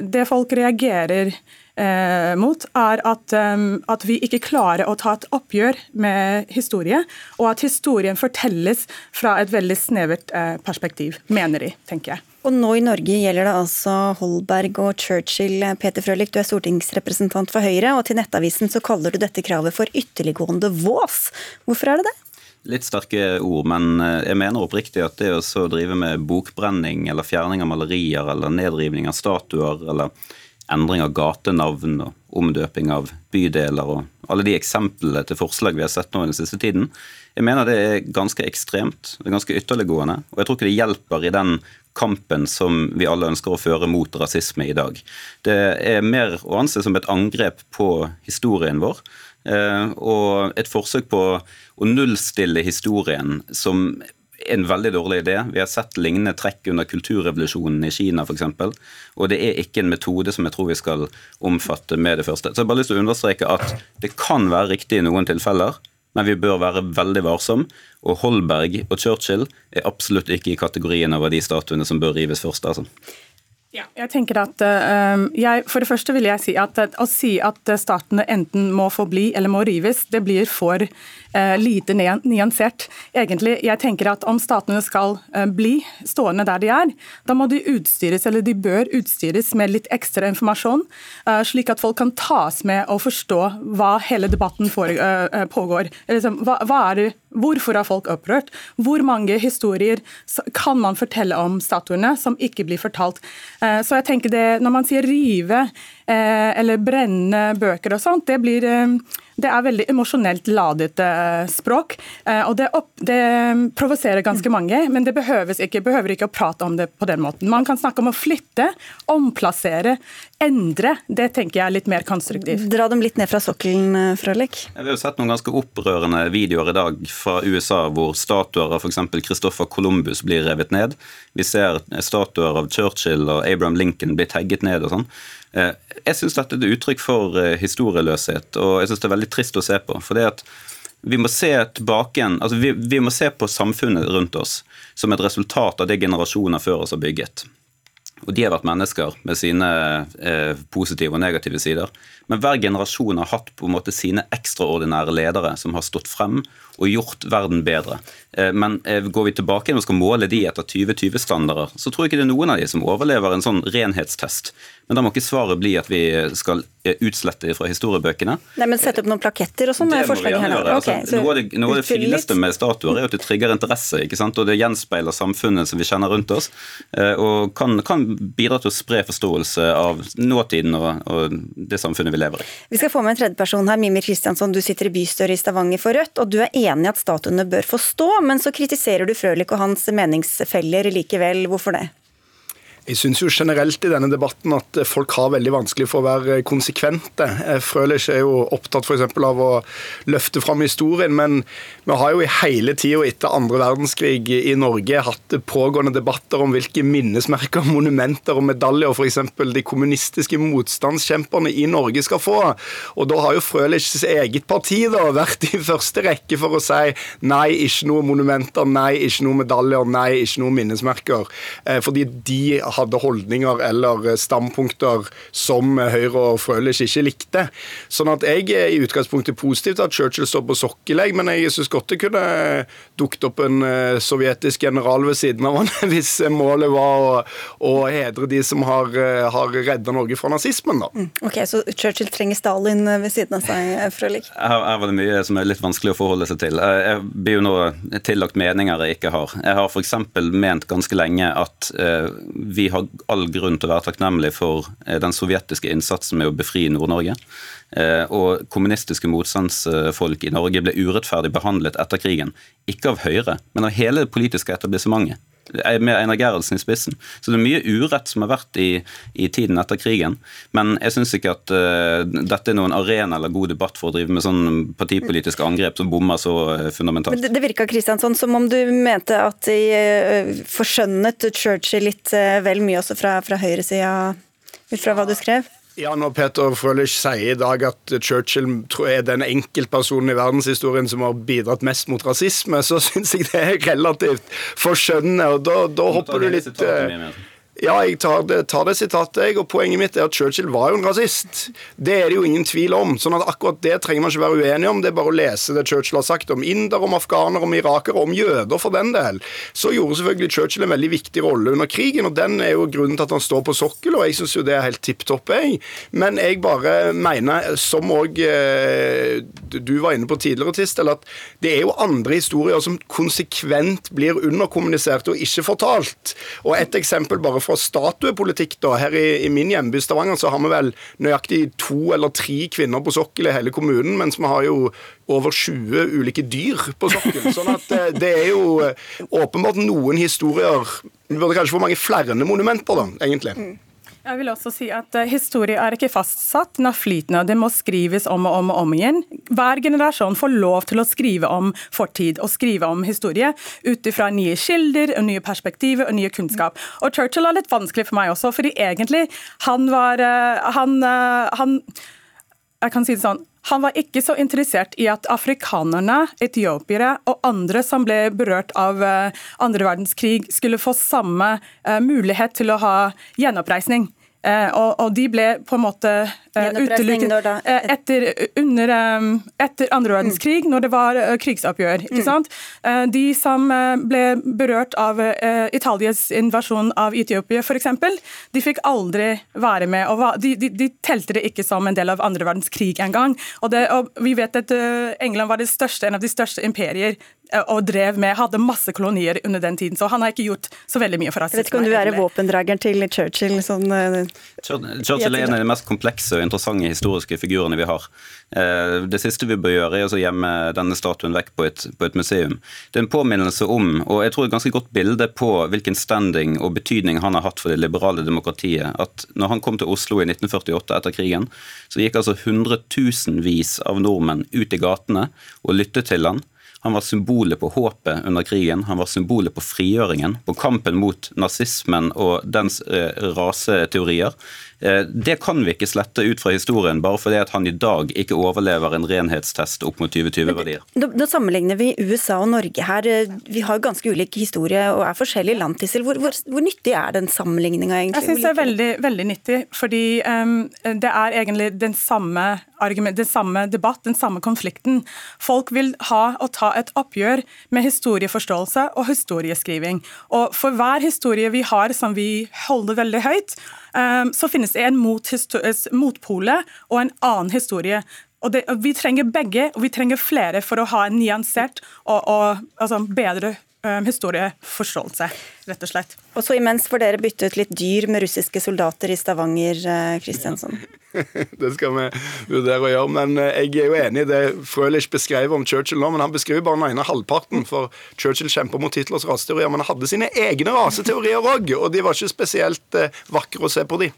S9: det folk reagerer eh, mot, er at, at, vi ikke klarer å ta et oppgjør med historie, og at historien fortelles fra et veldig snevert eh, perspektiv, mener de, tenker jeg.
S2: Og nå i Norge gjelder det altså Holberg og Churchill. Peter Frølich, du er stortingsrepresentant for Høyre, og til Nettavisen så kaller du dette kravet for ytterliggående vås. Hvorfor er det det?
S10: Litt sterke ord, men eh, jeg mener oppriktig at det å drive med bokbrenning eller fjerning av malerier eller nedrivning av statuer eller endring av gatenavn og omdøping av bydeler og alle de eksemplene til forslag vi har sett nå i den siste tiden. Jeg mener det er ganske ekstremt, det er ganske ytterliggående, og jeg tror ikke det hjelper i den kampen som vi alle ønsker å føre mot rasisme i dag. Det er mer å anse som et angrep på historien vår. Eh, og et forsøk på å nullstille historien som en veldig dårlig idé. Vi har sett lignende trekk under kulturrevolusjonen i Kina f.eks. Og det er ikke en metode som jeg tror vi skal omfatte med det første. Så jeg har bare lyst til å understreke at det kan være riktig i noen tilfeller, men vi bør være veldig varsom. Og Holberg og Churchill er absolutt ikke i kategorien over de statuene som bør rives først. altså.
S9: Ja, jeg tenker at uh, jeg, For det første vil jeg si at å si at statene enten må forbli eller må rives, det blir for uh, lite nyansert. Egentlig, jeg tenker at Om statene skal uh, bli stående der de er, da må de utstyres eller de bør utstyres med litt ekstra informasjon, slik at folk kan tas med og forstå hva hele debatten for, pågår. Liksom, hva, hva det Hvorfor er folk opprørt? Hvor mange historier kan man fortelle om statuene som ikke blir fortalt? Eh, så jeg tenker det, Når man sier rive eh, eller brenne bøker og sånt, det blir eh, det er veldig emosjonelt ladet eh, språk. Eh, og det, opp, det provoserer ganske mange, men det ikke, behøver ikke å prate om det på den måten. Man kan snakke om å flytte, omplassere, endre. Det tenker jeg er litt mer konstruktivt.
S2: Dra dem litt ned fra sokkelen, Frølik. Frølich.
S10: Vi har sett noen ganske opprørende videoer i dag fra USA hvor statuer av f.eks. Christopher Columbus blir revet ned. Vi ser statuer av Churchill og Abraham Lincoln bli tagget ned og sånn. Eh, jeg syns dette er et uttrykk for eh, historieløshet, og jeg syns det er veldig trist å se på. for det at Vi må igjen, altså vi, vi må se på samfunnet rundt oss som et resultat av det generasjoner før oss har bygget. Og de har vært mennesker med sine eh, positive og negative sider. Men hver generasjon har hatt på en måte sine ekstraordinære ledere som har stått frem og gjort verden bedre. Eh, men eh, går vi tilbake og skal måle de etter 2020-standarder, så tror jeg ikke det er noen av de som overlever en sånn renhetstest. Men da må ikke svaret bli at vi skal eh, utslette fra historiebøkene.
S2: Nei, men Sette opp noen plaketter og sånn?
S10: Det må vi gjerne gjøre. Altså, okay, noe, av det, noe av det fineste med statuer er at det trigger interesse, ikke sant? og det gjenspeiler samfunnet som vi kjenner rundt oss. Og kan, kan bidra til å spre forståelse av nåtiden og, og det samfunnet vi lever i.
S2: Vi skal få med en tredjeperson her. Mimir Kristiansson, du sitter i bystyret i Stavanger for Rødt, og du er enig i at statuene bør få stå, men så kritiserer du Frølich og hans meningsfeller likevel. Hvorfor det?
S11: Jeg syns jo generelt i denne debatten at folk har veldig vanskelig for å være konsekvente. Frølich er jo opptatt f.eks. av å løfte fram historien, men vi har jo i hele tida etter andre verdenskrig i Norge hatt pågående debatter om hvilke minnesmerker, monumenter og medaljer f.eks. de kommunistiske motstandskjemperne i Norge skal få. Og da har jo Frølichs eget parti da vært i første rekke for å si nei, ikke noe monumenter, nei, ikke noe medaljer, nei, ikke noe minnesmerker. Eh, fordi de hadde holdninger eller standpunkter som Høyre og Frølich ikke likte. Sånn at jeg er i utgangspunktet positiv til at Churchill står på sokkelegg, men jeg syns godt det kunne dukket opp en eh, sovjetisk general ved siden av han hvis målet var å, å hedre de som har, eh, har redda Norge fra nazismen, da.
S2: Mm, ok, Så Churchill trenger Stalin ved siden av seg, Frølich?
S10: Her, her var det mye som er litt vanskelig å forholde seg til. Jeg blir jo nå tillagt meninger jeg ikke har. Jeg har f.eks. ment ganske lenge at eh, vi har all grunn til å være takknemlig for eh, den sovjetiske innsatsen med å befri Nord-Norge. Eh, og kommunistiske motstandsfolk i Norge ble urettferdig behandlet etter krigen. Ikke av Høyre, men av hele det politiske etablissementet med Einar Gerhardsen i spissen. Så det er mye urett som har vært i, i tiden etter krigen. Men jeg syns ikke at uh, dette er noen arena eller god debatt for å drive med sånn partipolitiske angrep som bommer så uh, fundamentalt.
S2: Men det, det virka Kristiansson som om du mente at de uh, forskjønnet Churchill litt vel mye også fra, fra høyresida, ut fra hva du skrev?
S11: Ja, Når Peter Frølich sier i dag at Churchill er den enkeltpersonen i verdenshistorien som har bidratt mest mot rasisme, så syns jeg det er relativt forskjønnende. og Da, da hopper du litt ja, jeg tar det, tar det, sitatet, jeg. Og poenget mitt er at Churchill var jo en rasist. Det er det jo ingen tvil om. sånn at akkurat det trenger man ikke være uenig om. Det er bare å lese det Churchill har sagt om inder, om afghanere, om irakere, om jøder for den del. Så gjorde selvfølgelig Churchill en veldig viktig rolle under krigen, og den er jo grunnen til at han står på sokkel, og jeg syns jo det er helt tipp topp, jeg. Men jeg bare mener, som òg eh, du var inne på tidligere, Tistel, at det er jo andre historier som konsekvent blir underkommunisert og ikke fortalt. Og et eksempel bare fra statuepolitikk, da. Her i, i min hjemby Stavanger så har vi vel nøyaktig to eller tre kvinner på sokkel i hele kommunen, mens vi har jo over 20 ulike dyr på sokkel. Sånn at eh, det er jo eh, åpenbart noen historier Vi burde kanskje få mange flere monumenter, da, egentlig. Mm.
S9: Jeg vil også si at uh, Historie er ikke fastsatt, den er flytende. Det må skrives om og om og om igjen. Hver generasjon får lov til å skrive om fortid og skrive om historie ut ifra nye kilder, og nye perspektiver og nye kunnskap. Og Churchill er litt vanskelig for meg også, fordi egentlig han var uh, han, uh, han Jeg kan si det sånn han var ikke så interessert i at afrikanerne, etiopiere og andre som ble berørt av andre verdenskrig, skulle få samme mulighet til å ha gjenoppreisning. Eh, og, og, de ble på en måte uh, utelukket uh, etter, under, etter andre mm. verdenskrig, mm. når det var krigsoppgjør. ikke mm. sant? de som ble berørt av Italias invasjon av Etiopia, f.eks., de fikk aldri være med. og de, de, de, telte det ikke som en del av andre verdenskrig engang. Og, og vi vet at England var det største, en av de største imperier og drev med, hadde masse kolonier under den tiden. Så han har ikke gjort så veldig mye for rasisme.
S2: Jeg vet ikke om du er våpendrageren til Churchill? Sånn,
S10: Churchill er en av de mest komplekse og interessante historiske figurene vi har. Eh, det siste vi bør gjøre, er å gjemme denne statuen vekk på et, på et, museum. Det er en påminnelse om, og jeg tror et ganske godt bilde på hvilken standing og betydning han har hatt for det liberale demokratiet, at når han kom til Oslo i 1948 etter krigen, så gikk altså hundretusenvis av nordmenn ut i gatene og lyttet til han Han var symbolet på håpet under krigen. Han var symbolet på frigjøringen, på kampen mot nazismen og dens eh, raseteorier. Eh, det kan vi ikke slette ut fra historien bare fordi at han i dag ikke overlever en renhetstest opp mot 2020-verdier.
S2: Da sammenligner vi USA og Norge her. Vi har ganske ulik historie og er forskjellige land. Hvor, hvor, hvor nyttig er den sammenligninga egentlig?
S9: Jeg syns det er veldig, veldig nyttig, fordi um, det er egentlig den samme argument, den samme debatt, den samme konflikten. Folk vil ha og ta et oppgjør med historieforståelse og historieskriving. Og for hver historie vi har som vi holder veldig høyt, så finnes det en motpole og en annen historie. Og det, Vi trenger begge, og vi trenger flere for å ha en nyansert og, og altså bedre historieforståelse, rett og slett.
S2: Og så imens får dere bytte ut litt dyr med russiske soldater i Stavanger, Kristiansson.
S11: det skal vi vurdere å gjøre. Men eh, jeg er jo enig i det Frølich beskrev om Churchill nå, men han beskriver bare den ene halvparten. For Churchill kjemper mot Hitlers raseteorier, men han hadde sine egne raseteorier òg, og de var ikke spesielt eh, vakre å se på, de.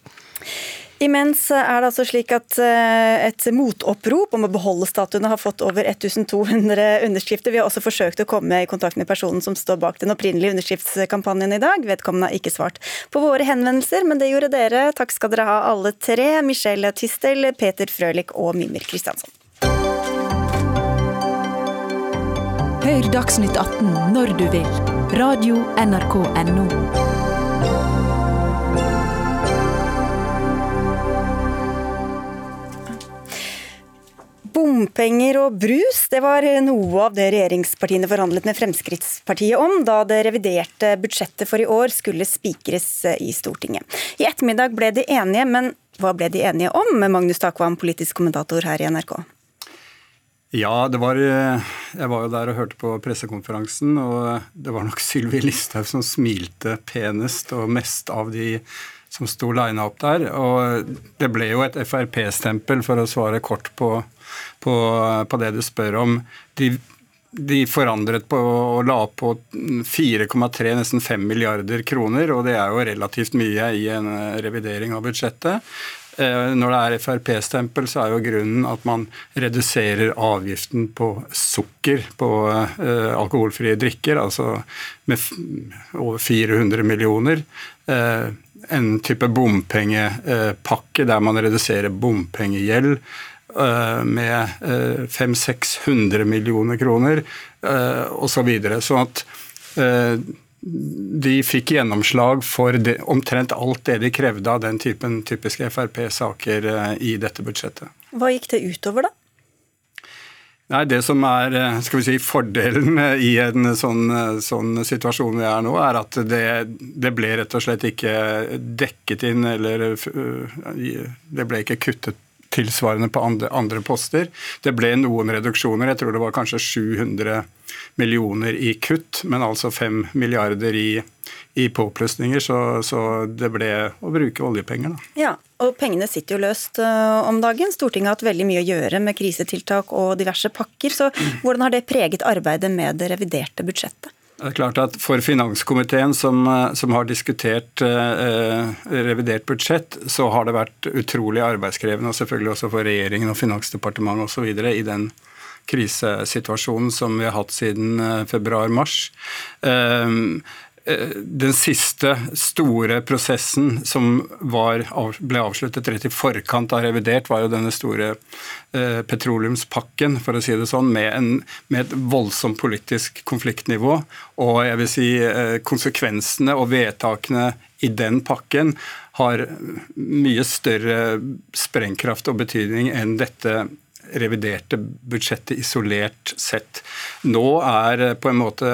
S2: Imens er det altså slik at eh, et motopprop om å beholde statuene har fått over 1200 underskrifter. Vi har også forsøkt å komme i kontakt med personen som står bak den opprinnelige underskriftskampanjen i dag. Vedkommende har ikke svart på våre henvendelser, men det gjorde dere. Takk skal dere ha alle tre. Michelle Tistel, Peter Frølich og Mimir Kristiansson.
S12: Hør Dagsnytt 18 når du vil. Radio NRK Radio.nrk.no.
S2: Bompenger og brus, det var noe av det regjeringspartiene forhandlet med Fremskrittspartiet om da det reviderte budsjettet for i år skulle spikres i Stortinget. I ettermiddag ble de enige, men hva ble de enige om? med Magnus Takvam, politisk kommentator her i NRK.
S13: Ja, det var, jeg var jo der og hørte på pressekonferansen, og det var nok Sylvi Listhaug som smilte penest og mest av de som sto lina opp der. Og det ble jo et Frp-stempel, for å svare kort på på, på det du spør om. De, de forandret på og la på 4,3, nesten 5 milliarder kroner, og det er jo relativt mye i en revidering av budsjettet. Eh, når det er Frp-stempel, så er jo grunnen at man reduserer avgiften på sukker på uh, alkoholfrie drikker, altså med over 400 millioner. En type bompengepakke der man reduserer bompengegjeld. Eh, med 500-600 eh, millioner kroner eh, osv. Så videre. sånn at de fikk gjennomslag for det, omtrent alt det de krevde av den typen typiske Frp-saker i dette budsjettet.
S2: Hva gikk det utover, da?
S13: Nei, Det som er skal vi si, fordelen i en sånn, sånn situasjon vi er nå, er at det, det, ble rett og slett ikke dekket inn, eller det ble ikke kuttet tilsvarende på andre, andre, poster. Det ble noen reduksjoner, jeg tror det var kanskje 700 millioner i kutt, men altså 5 milliarder i, i påplussinger, så, så, det ble å bruke oljepenger, da.
S2: Ja, og pengene sitter jo løst uh, om dagen. Stortinget har hatt veldig mye å gjøre med krisetiltak og diverse pakker, så hvordan har det preget arbeidet med det reviderte budsjettet?
S13: Det er klart at For finanskomiteen, som, eh, som har diskutert eh, revidert budsjett, så har det vært utrolig arbeidskrevende, og selvfølgelig også for regjeringen og Finansdepartementet osv. i den krisesituasjonen som vi har hatt siden eh, februar-mars. Eh, Eh, den siste store prosessen som var, ble avsluttet rett i forkant av revidert, var jo denne store eh, petroleumspakken, for å si det sånn, med, en, med, et voldsomt politisk konfliktnivå. Og jeg vil si eh, konsekvensene og vedtakene i den pakken har mye større sprengkraft og betydning enn dette reviderte budsjettet isolert sett. Nå er på en måte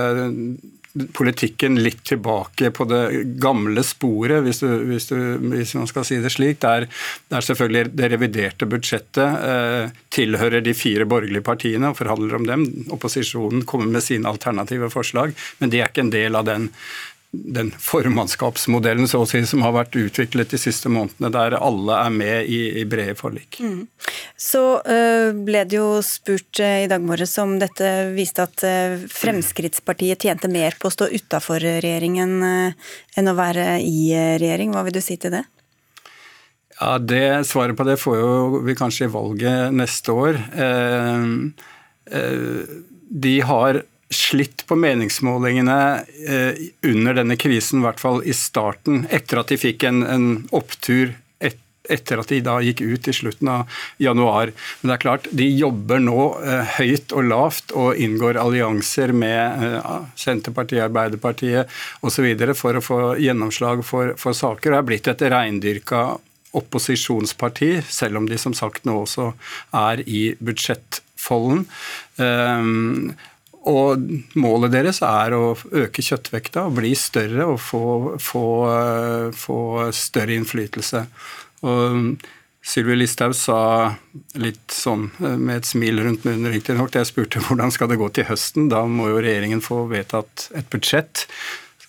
S13: politikken litt tilbake på det gamle sporet, hvis, du, hvis, du, hvis man skal si det slik. Der, der selvfølgelig det reviderte budsjettet eh, tilhører de fire borgerlige partiene og forhandler om dem. Opposisjonen kommer med sine alternative forslag, men de er ikke en del av den den formannskapsmodellen så å si, som har vært utviklet de siste månedene, der alle er med i, i brede forlik. Mm.
S2: Så uh, ble det jo spurt uh, i dag morges om dette viste at uh, Fremskrittspartiet tjente mer på å stå utafor regjeringen enn å være i regjering. Hva vil du si til det?
S13: Ja, det Svaret på det får jo vi kanskje i valget neste år. de har slitt på meningsmålingene eh, under denne krisen, i hvert fall i starten, etter at de fikk en, en opptur et, etter at de da gikk ut i slutten av januar. Men det er klart, de jobber nå eh, høyt og lavt og inngår allianser med eh, Senterpartiet, Arbeiderpartiet osv. for å få gjennomslag for, for saker. Det er blitt et reindyrka opposisjonsparti, selv om de som sagt nå også er i budsjettfolden. Um, og målet deres er å øke kjøttvekta og bli større og få, få, eh, få større innflytelse. Og Sylvi Listhaug sa litt sånn eh, med et smil rundt munnen riktignok jeg spurte hvordan skal det gå til høsten. Da må jo regjeringen få vedtatt et budsjett.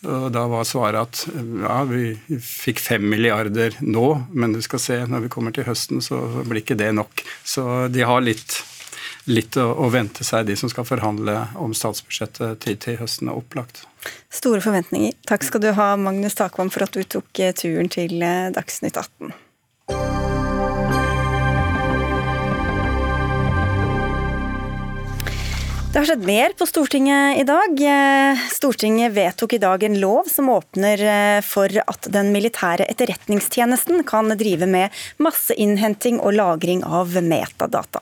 S13: Og da var svaret at ja, vi fikk fem milliarder nå, men du skal se når vi kommer til høsten, så blir ikke det nok. Så de har litt litt å, å, vente seg, de som skal forhandle om statsbudsjettet til, til høsten er opplagt.
S2: Store forventninger. Takk skal du ha, Magnus Takvam, for at du tok eh, turen til eh, Dagsnytt 18. Det har skjedd mer på Stortinget i dag. Eh, Stortinget vedtok i dag en lov som åpner for at den militære etterretningstjenesten kan drive med masseinnhenting og lagring av metadata.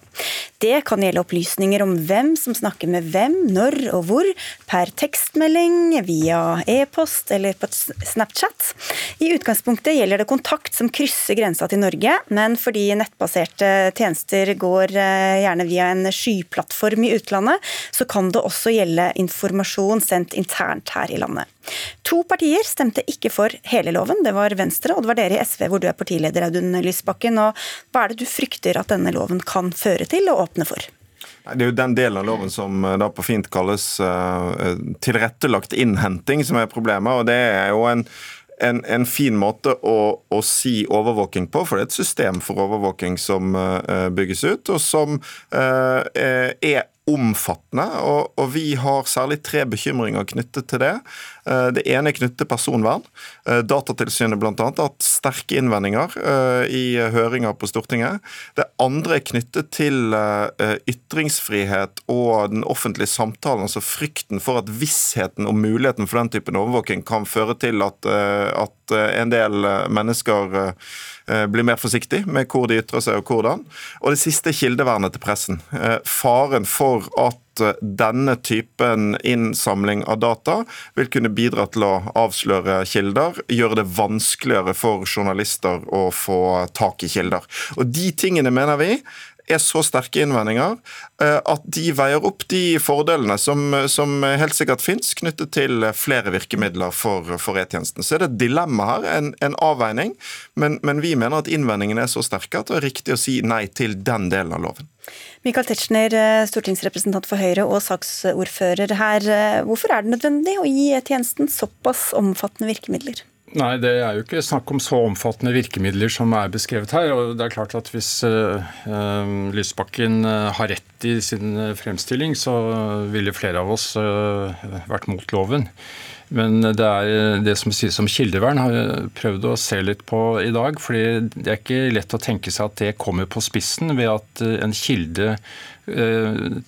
S2: Det kan gjelde opplysninger om hvem som snakker med hvem, når og hvor, per tekstmelding, via e-post eller på Snapchat. I utgangspunktet gjelder det kontakt som krysser grensa til Norge, men fordi nettbaserte tjenester går eh, gjerne via en skyplattform i utlandet, så kan det også gjelde informasjon sendt internt her i landet. To partier stemte ikke for hele loven, det var Venstre og det var dere i SV hvor du er partileder, Audun Lysbakken. Og hva er det du frykter at denne loven kan føre til og åpne for?
S14: Det er jo den delen av loven som eh, da på fint kalles uh, tilrettelagt innhenting, som er problemet. og det er jo en en, en, fin måte å, å, si overvåking på, for det er et system for overvåking som uh, bygges ut, og som uh, er omfattende, og, og, vi har særlig tre bekymringer knyttet til det. Eh, det ene er knyttet til personvern. Eh, Datatilsynet bl.a. har hatt sterke innvendinger eh, i høringer på Stortinget. Det andre er knyttet til ytringsfrihet og den offentlige samtalen, altså frykten for at vissheten om muligheten for den typen overvåking kan føre til at, at en del mennesker blir mer forsiktig med hvor de ytrer seg og hvordan. Og det siste er kildevernet til pressen. Faren for at eh, denne typen innsamling av data vil kunne bidra til å avsløre kilder, gjøre det vanskeligere for journalister å få tak i kilder. Og De tingene mener vi er så sterke innvendinger eh, at de veier opp de fordelene som, som helt sikkert finnes knyttet til flere virkemidler for, for E-tjenesten. Så er det et dilemma her, en, en avveining, men, men, vi mener at innvendingene er så sterke at det er riktig å si nei til den delen av loven.
S2: Michael Tetzschner, eh, stortingsrepresentant for Høyre og saksordfører her. Eh, hvorfor er det nødvendig å gi E-tjenesten såpass omfattende virkemidler?
S15: Nei, det er jo ikke snakk om så omfattende virkemidler som er beskrevet her. og det er klart at Hvis uh, Lysbakken har rett i sin fremstilling, så ville flere av oss uh, vært mot loven. Men det er det som sies om kildevern, har jeg prøvd å se litt på i dag. fordi det er ikke lett å tenke seg at det kommer på spissen ved at en kilde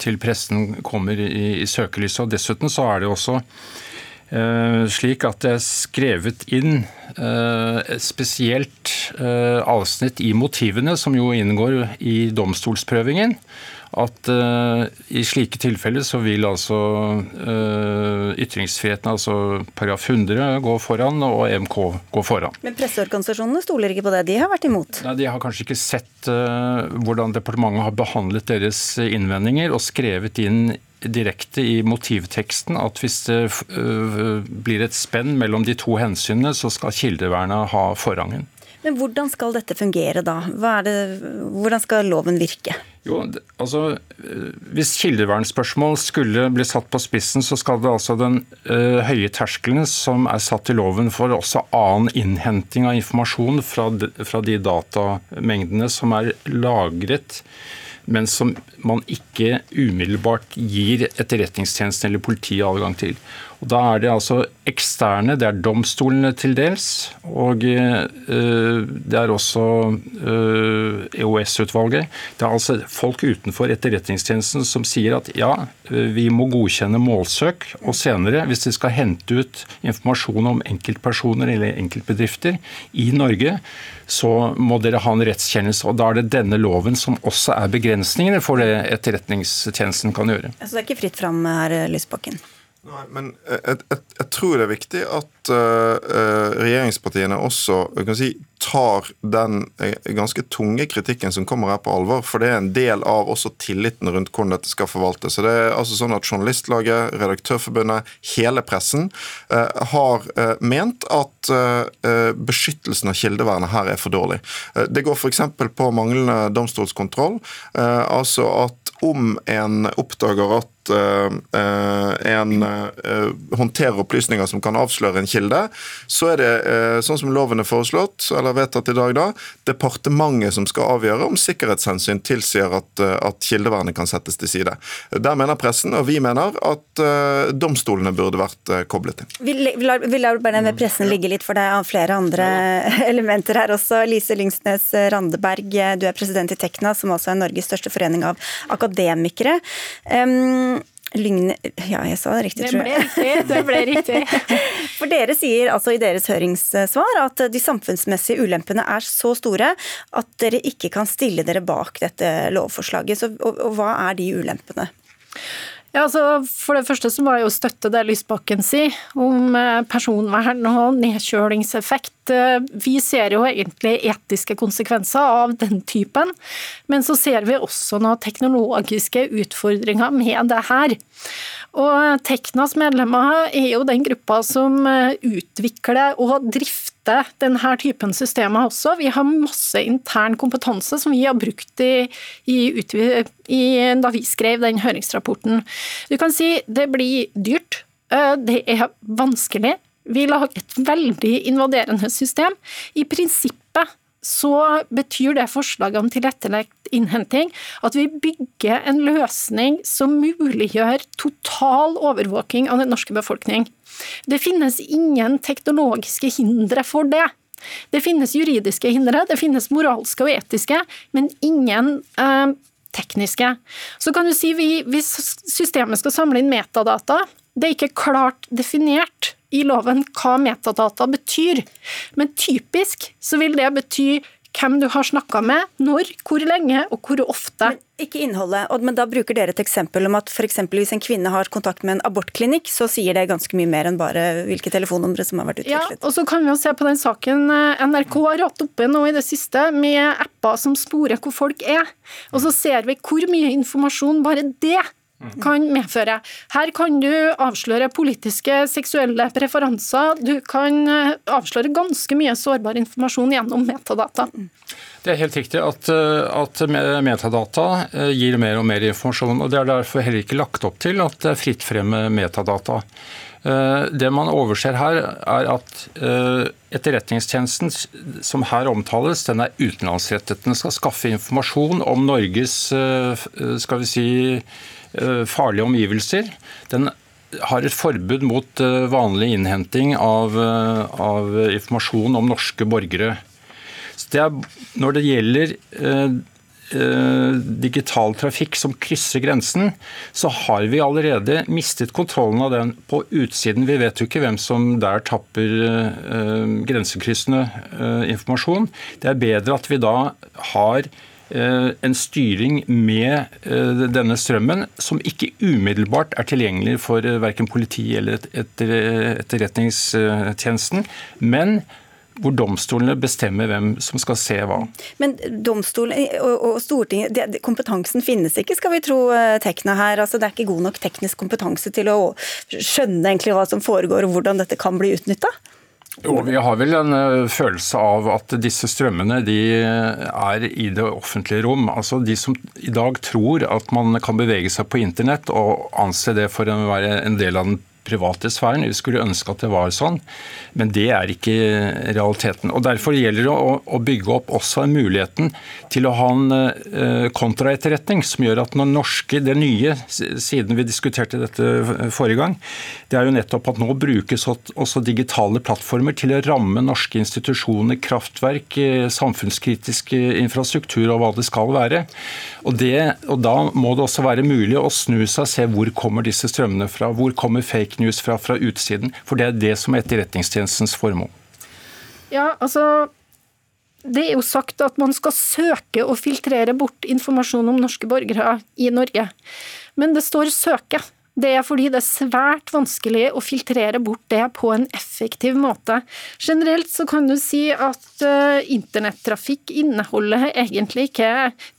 S15: til pressen kommer i, i søkelyset. Og dessuten så er det også Eh, slik at det er skrevet inn eh, et spesielt eh, avsnitt i motivene, som jo inngår i domstolsprøvingen. At i slike tilfeller så vil altså ytringsfriheten, altså paragraf 100, gå foran og EMK gå foran.
S2: Men presseorganisasjonene stoler ikke på det, de har vært imot?
S15: Nei, De har kanskje ikke sett hvordan departementet har behandlet deres innvendinger og skrevet inn direkte i motivteksten at hvis det øh, blir et spenn mellom de to hensynene, så skal kildevernet ha forrangen.
S2: Men hvordan skal dette fungere da? Det, hvordan skal loven virke?
S15: Jo, altså, øh, Hvis kildevernspørsmål skulle bli satt på spissen, så skal det altså den ø, høye terskelen som er satt i loven for også annen innhenting av informasjon fra de, fra de datamengdene som er lagret men som man ikke umiddelbart gir etterretningstjenesten eller politiet adgang til. Og Da er det altså eksterne, det er domstolene til dels, og uh, det er også EOS-utvalget. Det er altså folk utenfor Etterretningstjenesten som sier at ja, vi må godkjenne målsøk, og senere, hvis de skal hente ut informasjon om enkeltpersoner eller enkeltbedrifter i Norge, så må dere ha en rettskjennelse. og Da er det denne loven som også er begrensningene for det Etterretningstjenesten kan gjøre.
S2: Så det er ikke fritt fram her, Lysbakken?
S14: Nei, men jeg, jeg, jeg, tror det er viktig at uh, regjeringspartiene også kan si, tar den uh, ganske tunge kritikken som kommer her på alvor. For det er en del av også tilliten rundt hvordan dette skal forvaltes. Så det er altså sånn at Journalistlaget, Redaktørforbundet, hele pressen uh, har ment at beskyttelsen av kildevernet her er for dårlig. det går f.eks. på manglende domstolskontroll. altså at om en oppdager at en håndterer opplysninger som kan avsløre en kilde, så er det, sånn som loven er foreslått, eller vedtatt i dag, da, departementet som skal avgjøre om sikkerhetshensyn tilsier at, at kildevernet kan settes til side. Der mener pressen, og vi mener, at domstolene burde vært koblet inn.
S2: Vi, vi lar bare med pressen ligge litt, for det er flere andre elementer her også. Lise Lyngsnes Randeberg, du er president i Tekna, som også er Norges største forening av akademikere. Um, Lygne... Ja, jeg sa det riktig,
S16: tror jeg. Det ble riktig. Det ble riktig.
S2: For dere sier altså i deres høringssvar at de samfunnsmessige ulempene er så store at dere ikke kan stille dere bak dette lovforslaget. Så, og, og hva er de ulempene?
S16: Ja, altså For det første så må jeg jo støtte det Lysbakken sier om personvern og nedkjølingseffekt. Vi ser jo egentlig etiske konsekvenser av den typen, men så ser vi også noen teknologiske utfordringer med det her. Og Teknas medlemmer er jo den gruppa som utvikler og drifter denne typen systemer også. Vi har masse intern kompetanse som vi har brukt i, i, i, da vi skrev den høringsrapporten. Du kan si det blir dyrt, det er vanskelig. Vi lager et veldig invaderende system. I prinsippet så betyr det forslaget om tilrettelagt innhenting at vi bygger en løsning som muliggjør total overvåking av den norske befolkning. Det finnes ingen teknologiske hindre for det. Det finnes juridiske hindre, det finnes moralske og etiske, men ingen eh, tekniske. Så kan du si vi, Hvis systemet skal samle inn metadata, det er ikke klart definert i loven hva metadata betyr, men typisk så vil det bety hvem du har snakka med, når, hvor lenge og hvor ofte.
S2: Men ikke innholdet, men da bruker dere et eksempel om at f.eks. hvis en kvinne har kontakt med en abortklinikk, så sier det ganske mye mer enn bare hvilke telefonnumre som har vært utviklet.
S16: Ja, og så kan vi jo se på den saken eh, NRK har hatt oppe nå i det siste, med apper som sporer hvor folk er. Og så ser vi hvor mye informasjon bare det kan medføre. Her kan du avsløre politiske, seksuelle preferanser. Du kan eh, avsløre ganske mye sårbar informasjon gjennom metadata.
S15: Det er helt riktig at, eh, at, metadata eh, gir mer og mer informasjon. og Det er derfor heller ikke lagt opp til at det er fritt frem metadata. Det man overser her, er at Etterretningstjenesten som her omtales, den er utenlandsrettet. Den skal skaffe informasjon om Norges skal vi si, farlige omgivelser. Den har et forbud mot eh, vanlig innhenting av, eh, av informasjon om norske borgere. Det er, når det gjelder eh, digital trafikk som krysser grensen, så har vi allerede mistet kontrollen av den på utsiden. Vi vet jo ikke hvem som der tapper eh, grensekryssende eh, informasjon. Det er bedre at vi da har Eh, en styring med eh, denne strømmen som ikke umiddelbart er tilgjengelig for eh, verken politi eller etterretningstjenesten, men hvor domstolene bestemmer hvem som skal se hva.
S2: Men domstolen og Stortinget, kompetansen finnes ikke, skal vi tro Tekna her. Altså, det er ikke god nok teknisk kompetanse til å skjønne egentlig hva som foregår og hvordan dette kan bli utnytta?
S15: Jo, Vi har vel en eh, følelse av at disse strømmene de er i det offentlige rom. Altså De som i dag tror at man kan bevege seg på internett og anse det for å være en del av den private sfæren. Vi skulle ønske at det var sånn, men det er ikke realiteten. Og Derfor gjelder det å, bygge opp også muligheten til å ha en uh, kontraetterretning som gjør at når norske, det nye, siden vi diskuterte dette forrige gang, det er jo nettopp at nå brukes også digitale plattformer til å ramme norske institusjoner, kraftverk, eh, samfunnskritisk infrastruktur og hva det skal være. Og, det, og Da må det også være mulig å snu seg og se hvor kommer disse strømmene fra. Hvor kommer fake news fra fra utsiden? For det er det som er etterretningstjenestens formål.
S16: Ja, altså det er jo sagt at man skal søke å filtrere bort informasjon om norske borgere i Norge. Men det står 'søke'. Det er fordi det er svært vanskelig å filtrere bort det på en effektiv måte. Generelt så kan du si at uh, internettrafikk inneholder egentlig ikke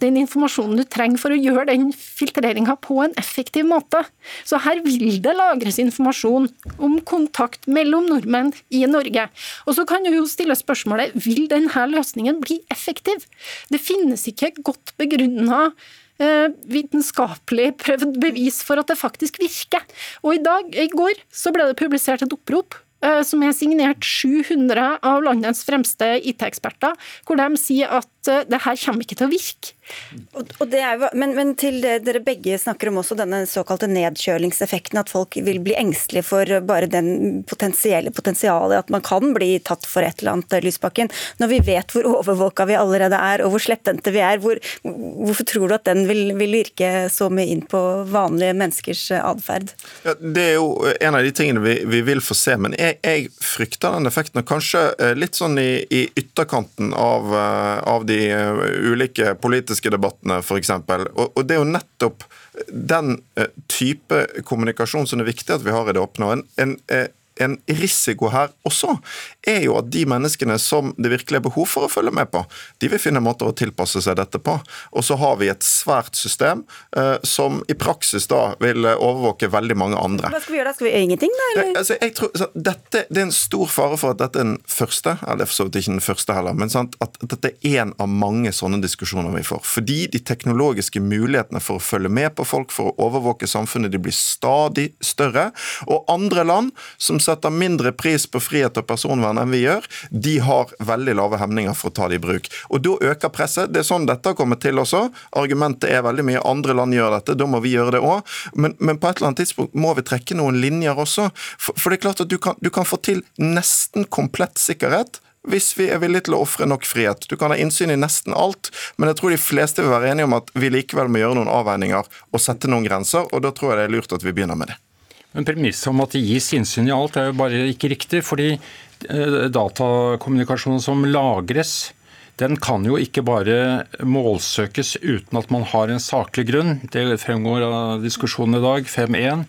S16: den informasjonen du trenger for å gjøre den filtreringa på en effektiv måte. Så her vil det lagres informasjon om kontakt mellom nordmenn i Norge. Og så kan du jo stille spørsmålet vil denne løsningen bli effektiv? Det finnes ikke godt begrunna Eh, vitenskapelig prøvd bevis for at det faktisk virker. Og i dag, i går så ble det publisert et opprop eh, som er signert 700 av landets fremste IT-eksperter, hvor de sier at eh, det her kommer ikke til å virke.
S2: Jo, men, men, til det dere begge snakker om også denne såkalte nedkjølingseffekten, at folk vil bli engstelige for bare den potensielle potensialet at man kan bli tatt for et eller annet, Lysbakken. Når vi vet hvor overvåka vi allerede er, og hvor slepphendte vi er, hvor, hvorfor tror du at den vil, vil, virke så mye inn på vanlige menneskers atferd?
S14: Ja, det er jo en av de tingene vi, vi vil få se, men jeg, jeg, frykter den effekten. og Kanskje eh, litt sånn i, i ytterkanten av, eh, av de eh, ulike politiske politiske debattene, f.eks. Og, og det er jo nettopp den eh, type kommunikasjon som det er viktig at vi har i det åpne. En, en, eh, en risiko her også, er jo at de menneskene som det virkelig er behov for å følge med på, de vil finne måter å tilpasse seg dette på. Og så har vi et svært system eh, som i praksis da vil overvåke veldig mange andre.
S2: Hva skal vi gjøre da? Skal vi gjøre ingenting, da?
S14: Eller? Altså, jeg tror, så, dette, det er en stor fare for at dette er den første, eller er for så vidt ikke den første heller, men sant, at dette er en av mange sånne diskusjoner vi får. Fordi de teknologiske mulighetene for å følge med på folk, for å overvåke samfunnet, de blir stadig større. Og andre land som setter mindre pris på frihet og personvern enn vi gjør, de har veldig lave hemninger for å ta det i bruk. Og Da øker presset. Det er sånn dette har kommet til også. Argumentet er veldig mye andre land gjør dette, da må vi gjøre det òg. Men, men, på et eller annet tidspunkt må vi trekke noen linjer også. For, for det er klart at du kan, du kan få til nesten komplett sikkerhet hvis vi er villige til å ofre nok frihet. Du kan ha innsyn i nesten alt, men jeg tror de fleste vil være enige om at vi likevel må gjøre noen avveininger og sette noen grenser, og da tror jeg det er lurt at vi begynner med det.
S15: Men Premisset om at det gis innsyn i alt, er jo bare ikke riktig. fordi eh, datakommunikasjonen som lagres, den kan jo ikke bare målsøkes uten at man har en saklig grunn. Det fremgår av diskusjonen i dag, 5.1.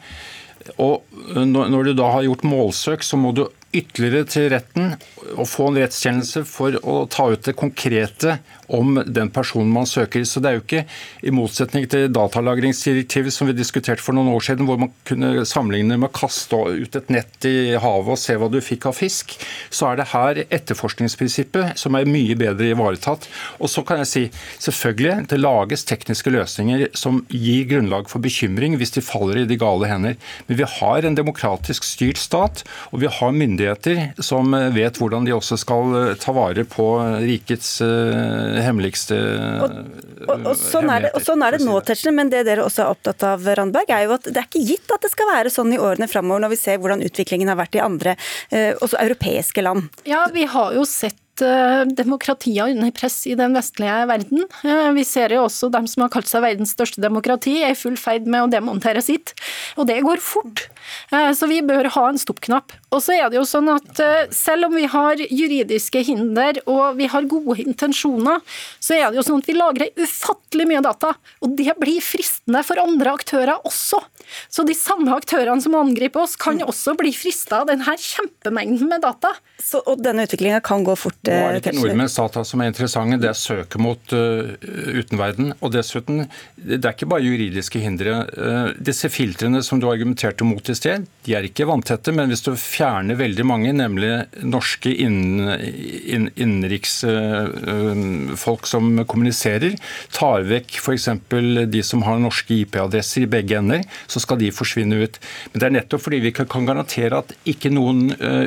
S15: Og når du da har gjort målsøk, så må du ytterligere til retten og få en rettskjennelse for å ta ut det konkrete om den personen man søker. Så det er jo ikke i motsetning til datalagringsdirektivet som vi diskuterte for noen år siden, hvor man kunne sammenligne med å kaste ut et nett i havet og se hva du fikk av fisk, så er det her etterforskningsprinsippet som er mye bedre ivaretatt. Og så kan jeg si selvfølgelig det lages tekniske løsninger som gir grunnlag for bekymring hvis de faller i de gale hender. Men vi har en demokratisk styrt stat, og vi har myndigheter som vet hvordan de også skal ta vare på rikets hemmeligste
S2: og, og, og, sånn det, og, sånn er det, nå, Tetzschner, men det dere også er opptatt av, Randberg, er jo at det er ikke gitt at det skal være sånn i årene framover, når vi ser hvordan utviklingen har vært i andre, eh, også europeiske land.
S16: Ja, vi har jo sett Eh, demokratier under press i den vestlige verden. Eh, vi ser jo også dem som har kalt seg verdens største demokrati, er i full ferd med å demontere sitt. Og det går fort. Eh, så vi bør ha en stoppknapp. Og så er det jo sånn at selv om vi har juridiske hinder og vi har gode intensjoner, så er det jo sånn at vi lagrer ufattelig mye data. Og det blir fristende for andre aktører også. Så de samme aktørene som angriper oss, kan også bli frista av denne kjempemengden med data.
S2: Så, og denne utviklinga kan gå fort?
S15: Nå er det ikke nordmenns data som er interessante, det er søket mot uh, utenverden. Og dessuten, det er ikke bare juridiske hindre. Uh, disse filtrene som du argumenterte mot i sted, de er ikke vanntette, men hvis du fjerner veldig mange, nemlig norske innenriksfolk som kommuniserer. Tar vekk f.eks. de som har norske IP-adresser i begge ender, så skal de forsvinne ut. Men det er nettopp fordi vi kan garantere at ikke noen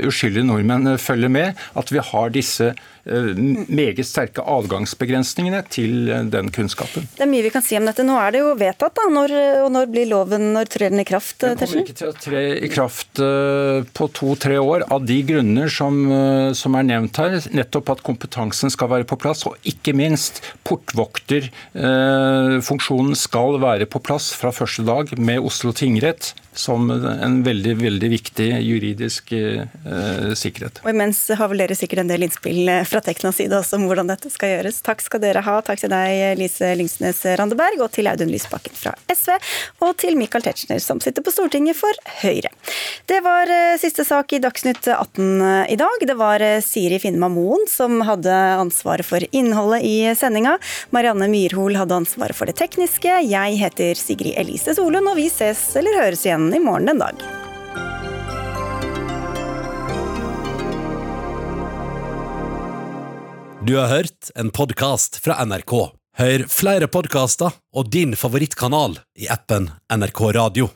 S15: uskyldige nordmenn følger med, at vi har disse Eh, meget sterke adgangsbegrensningene til eh, den kunnskapen.
S2: Det er mye vi kan si om dette. Nå er det jo vedtatt, da. Når, og når blir loven, når trer den i kraft?
S15: Den kommer ikke til å tre i kraft eh, på to-tre år, av de grunner som, som, er nevnt her. Nettopp at kompetansen skal være på plass, og ikke minst portvokterfunksjonen skal være på plass fra første dag med Oslo tingrett som en veldig veldig viktig juridisk eh, sikkerhet.
S2: Og Imens har vel dere sikkert en del innspill fra Teknas side også om hvordan dette skal gjøres. Takk skal dere ha. Takk til deg, Lise Lyngsnes Randeberg, og til Audun Lysbakken fra SV, og til Michael Tetzschner, som sitter på Stortinget for Høyre. Det var eh, siste sak i Dagsnytt 18 eh, i dag. Det var eh, Siri Finnma Moen som hadde ansvaret for innholdet i sendinga. Marianne Myrhol hadde ansvaret for det tekniske. Jeg heter Sigrid Elise Solund, og vi ses eller høres igjen i morgen en dag.
S1: Du har hørt en podkast fra NRK. Hør flere podkaster og din favorittkanal i appen NRK Radio.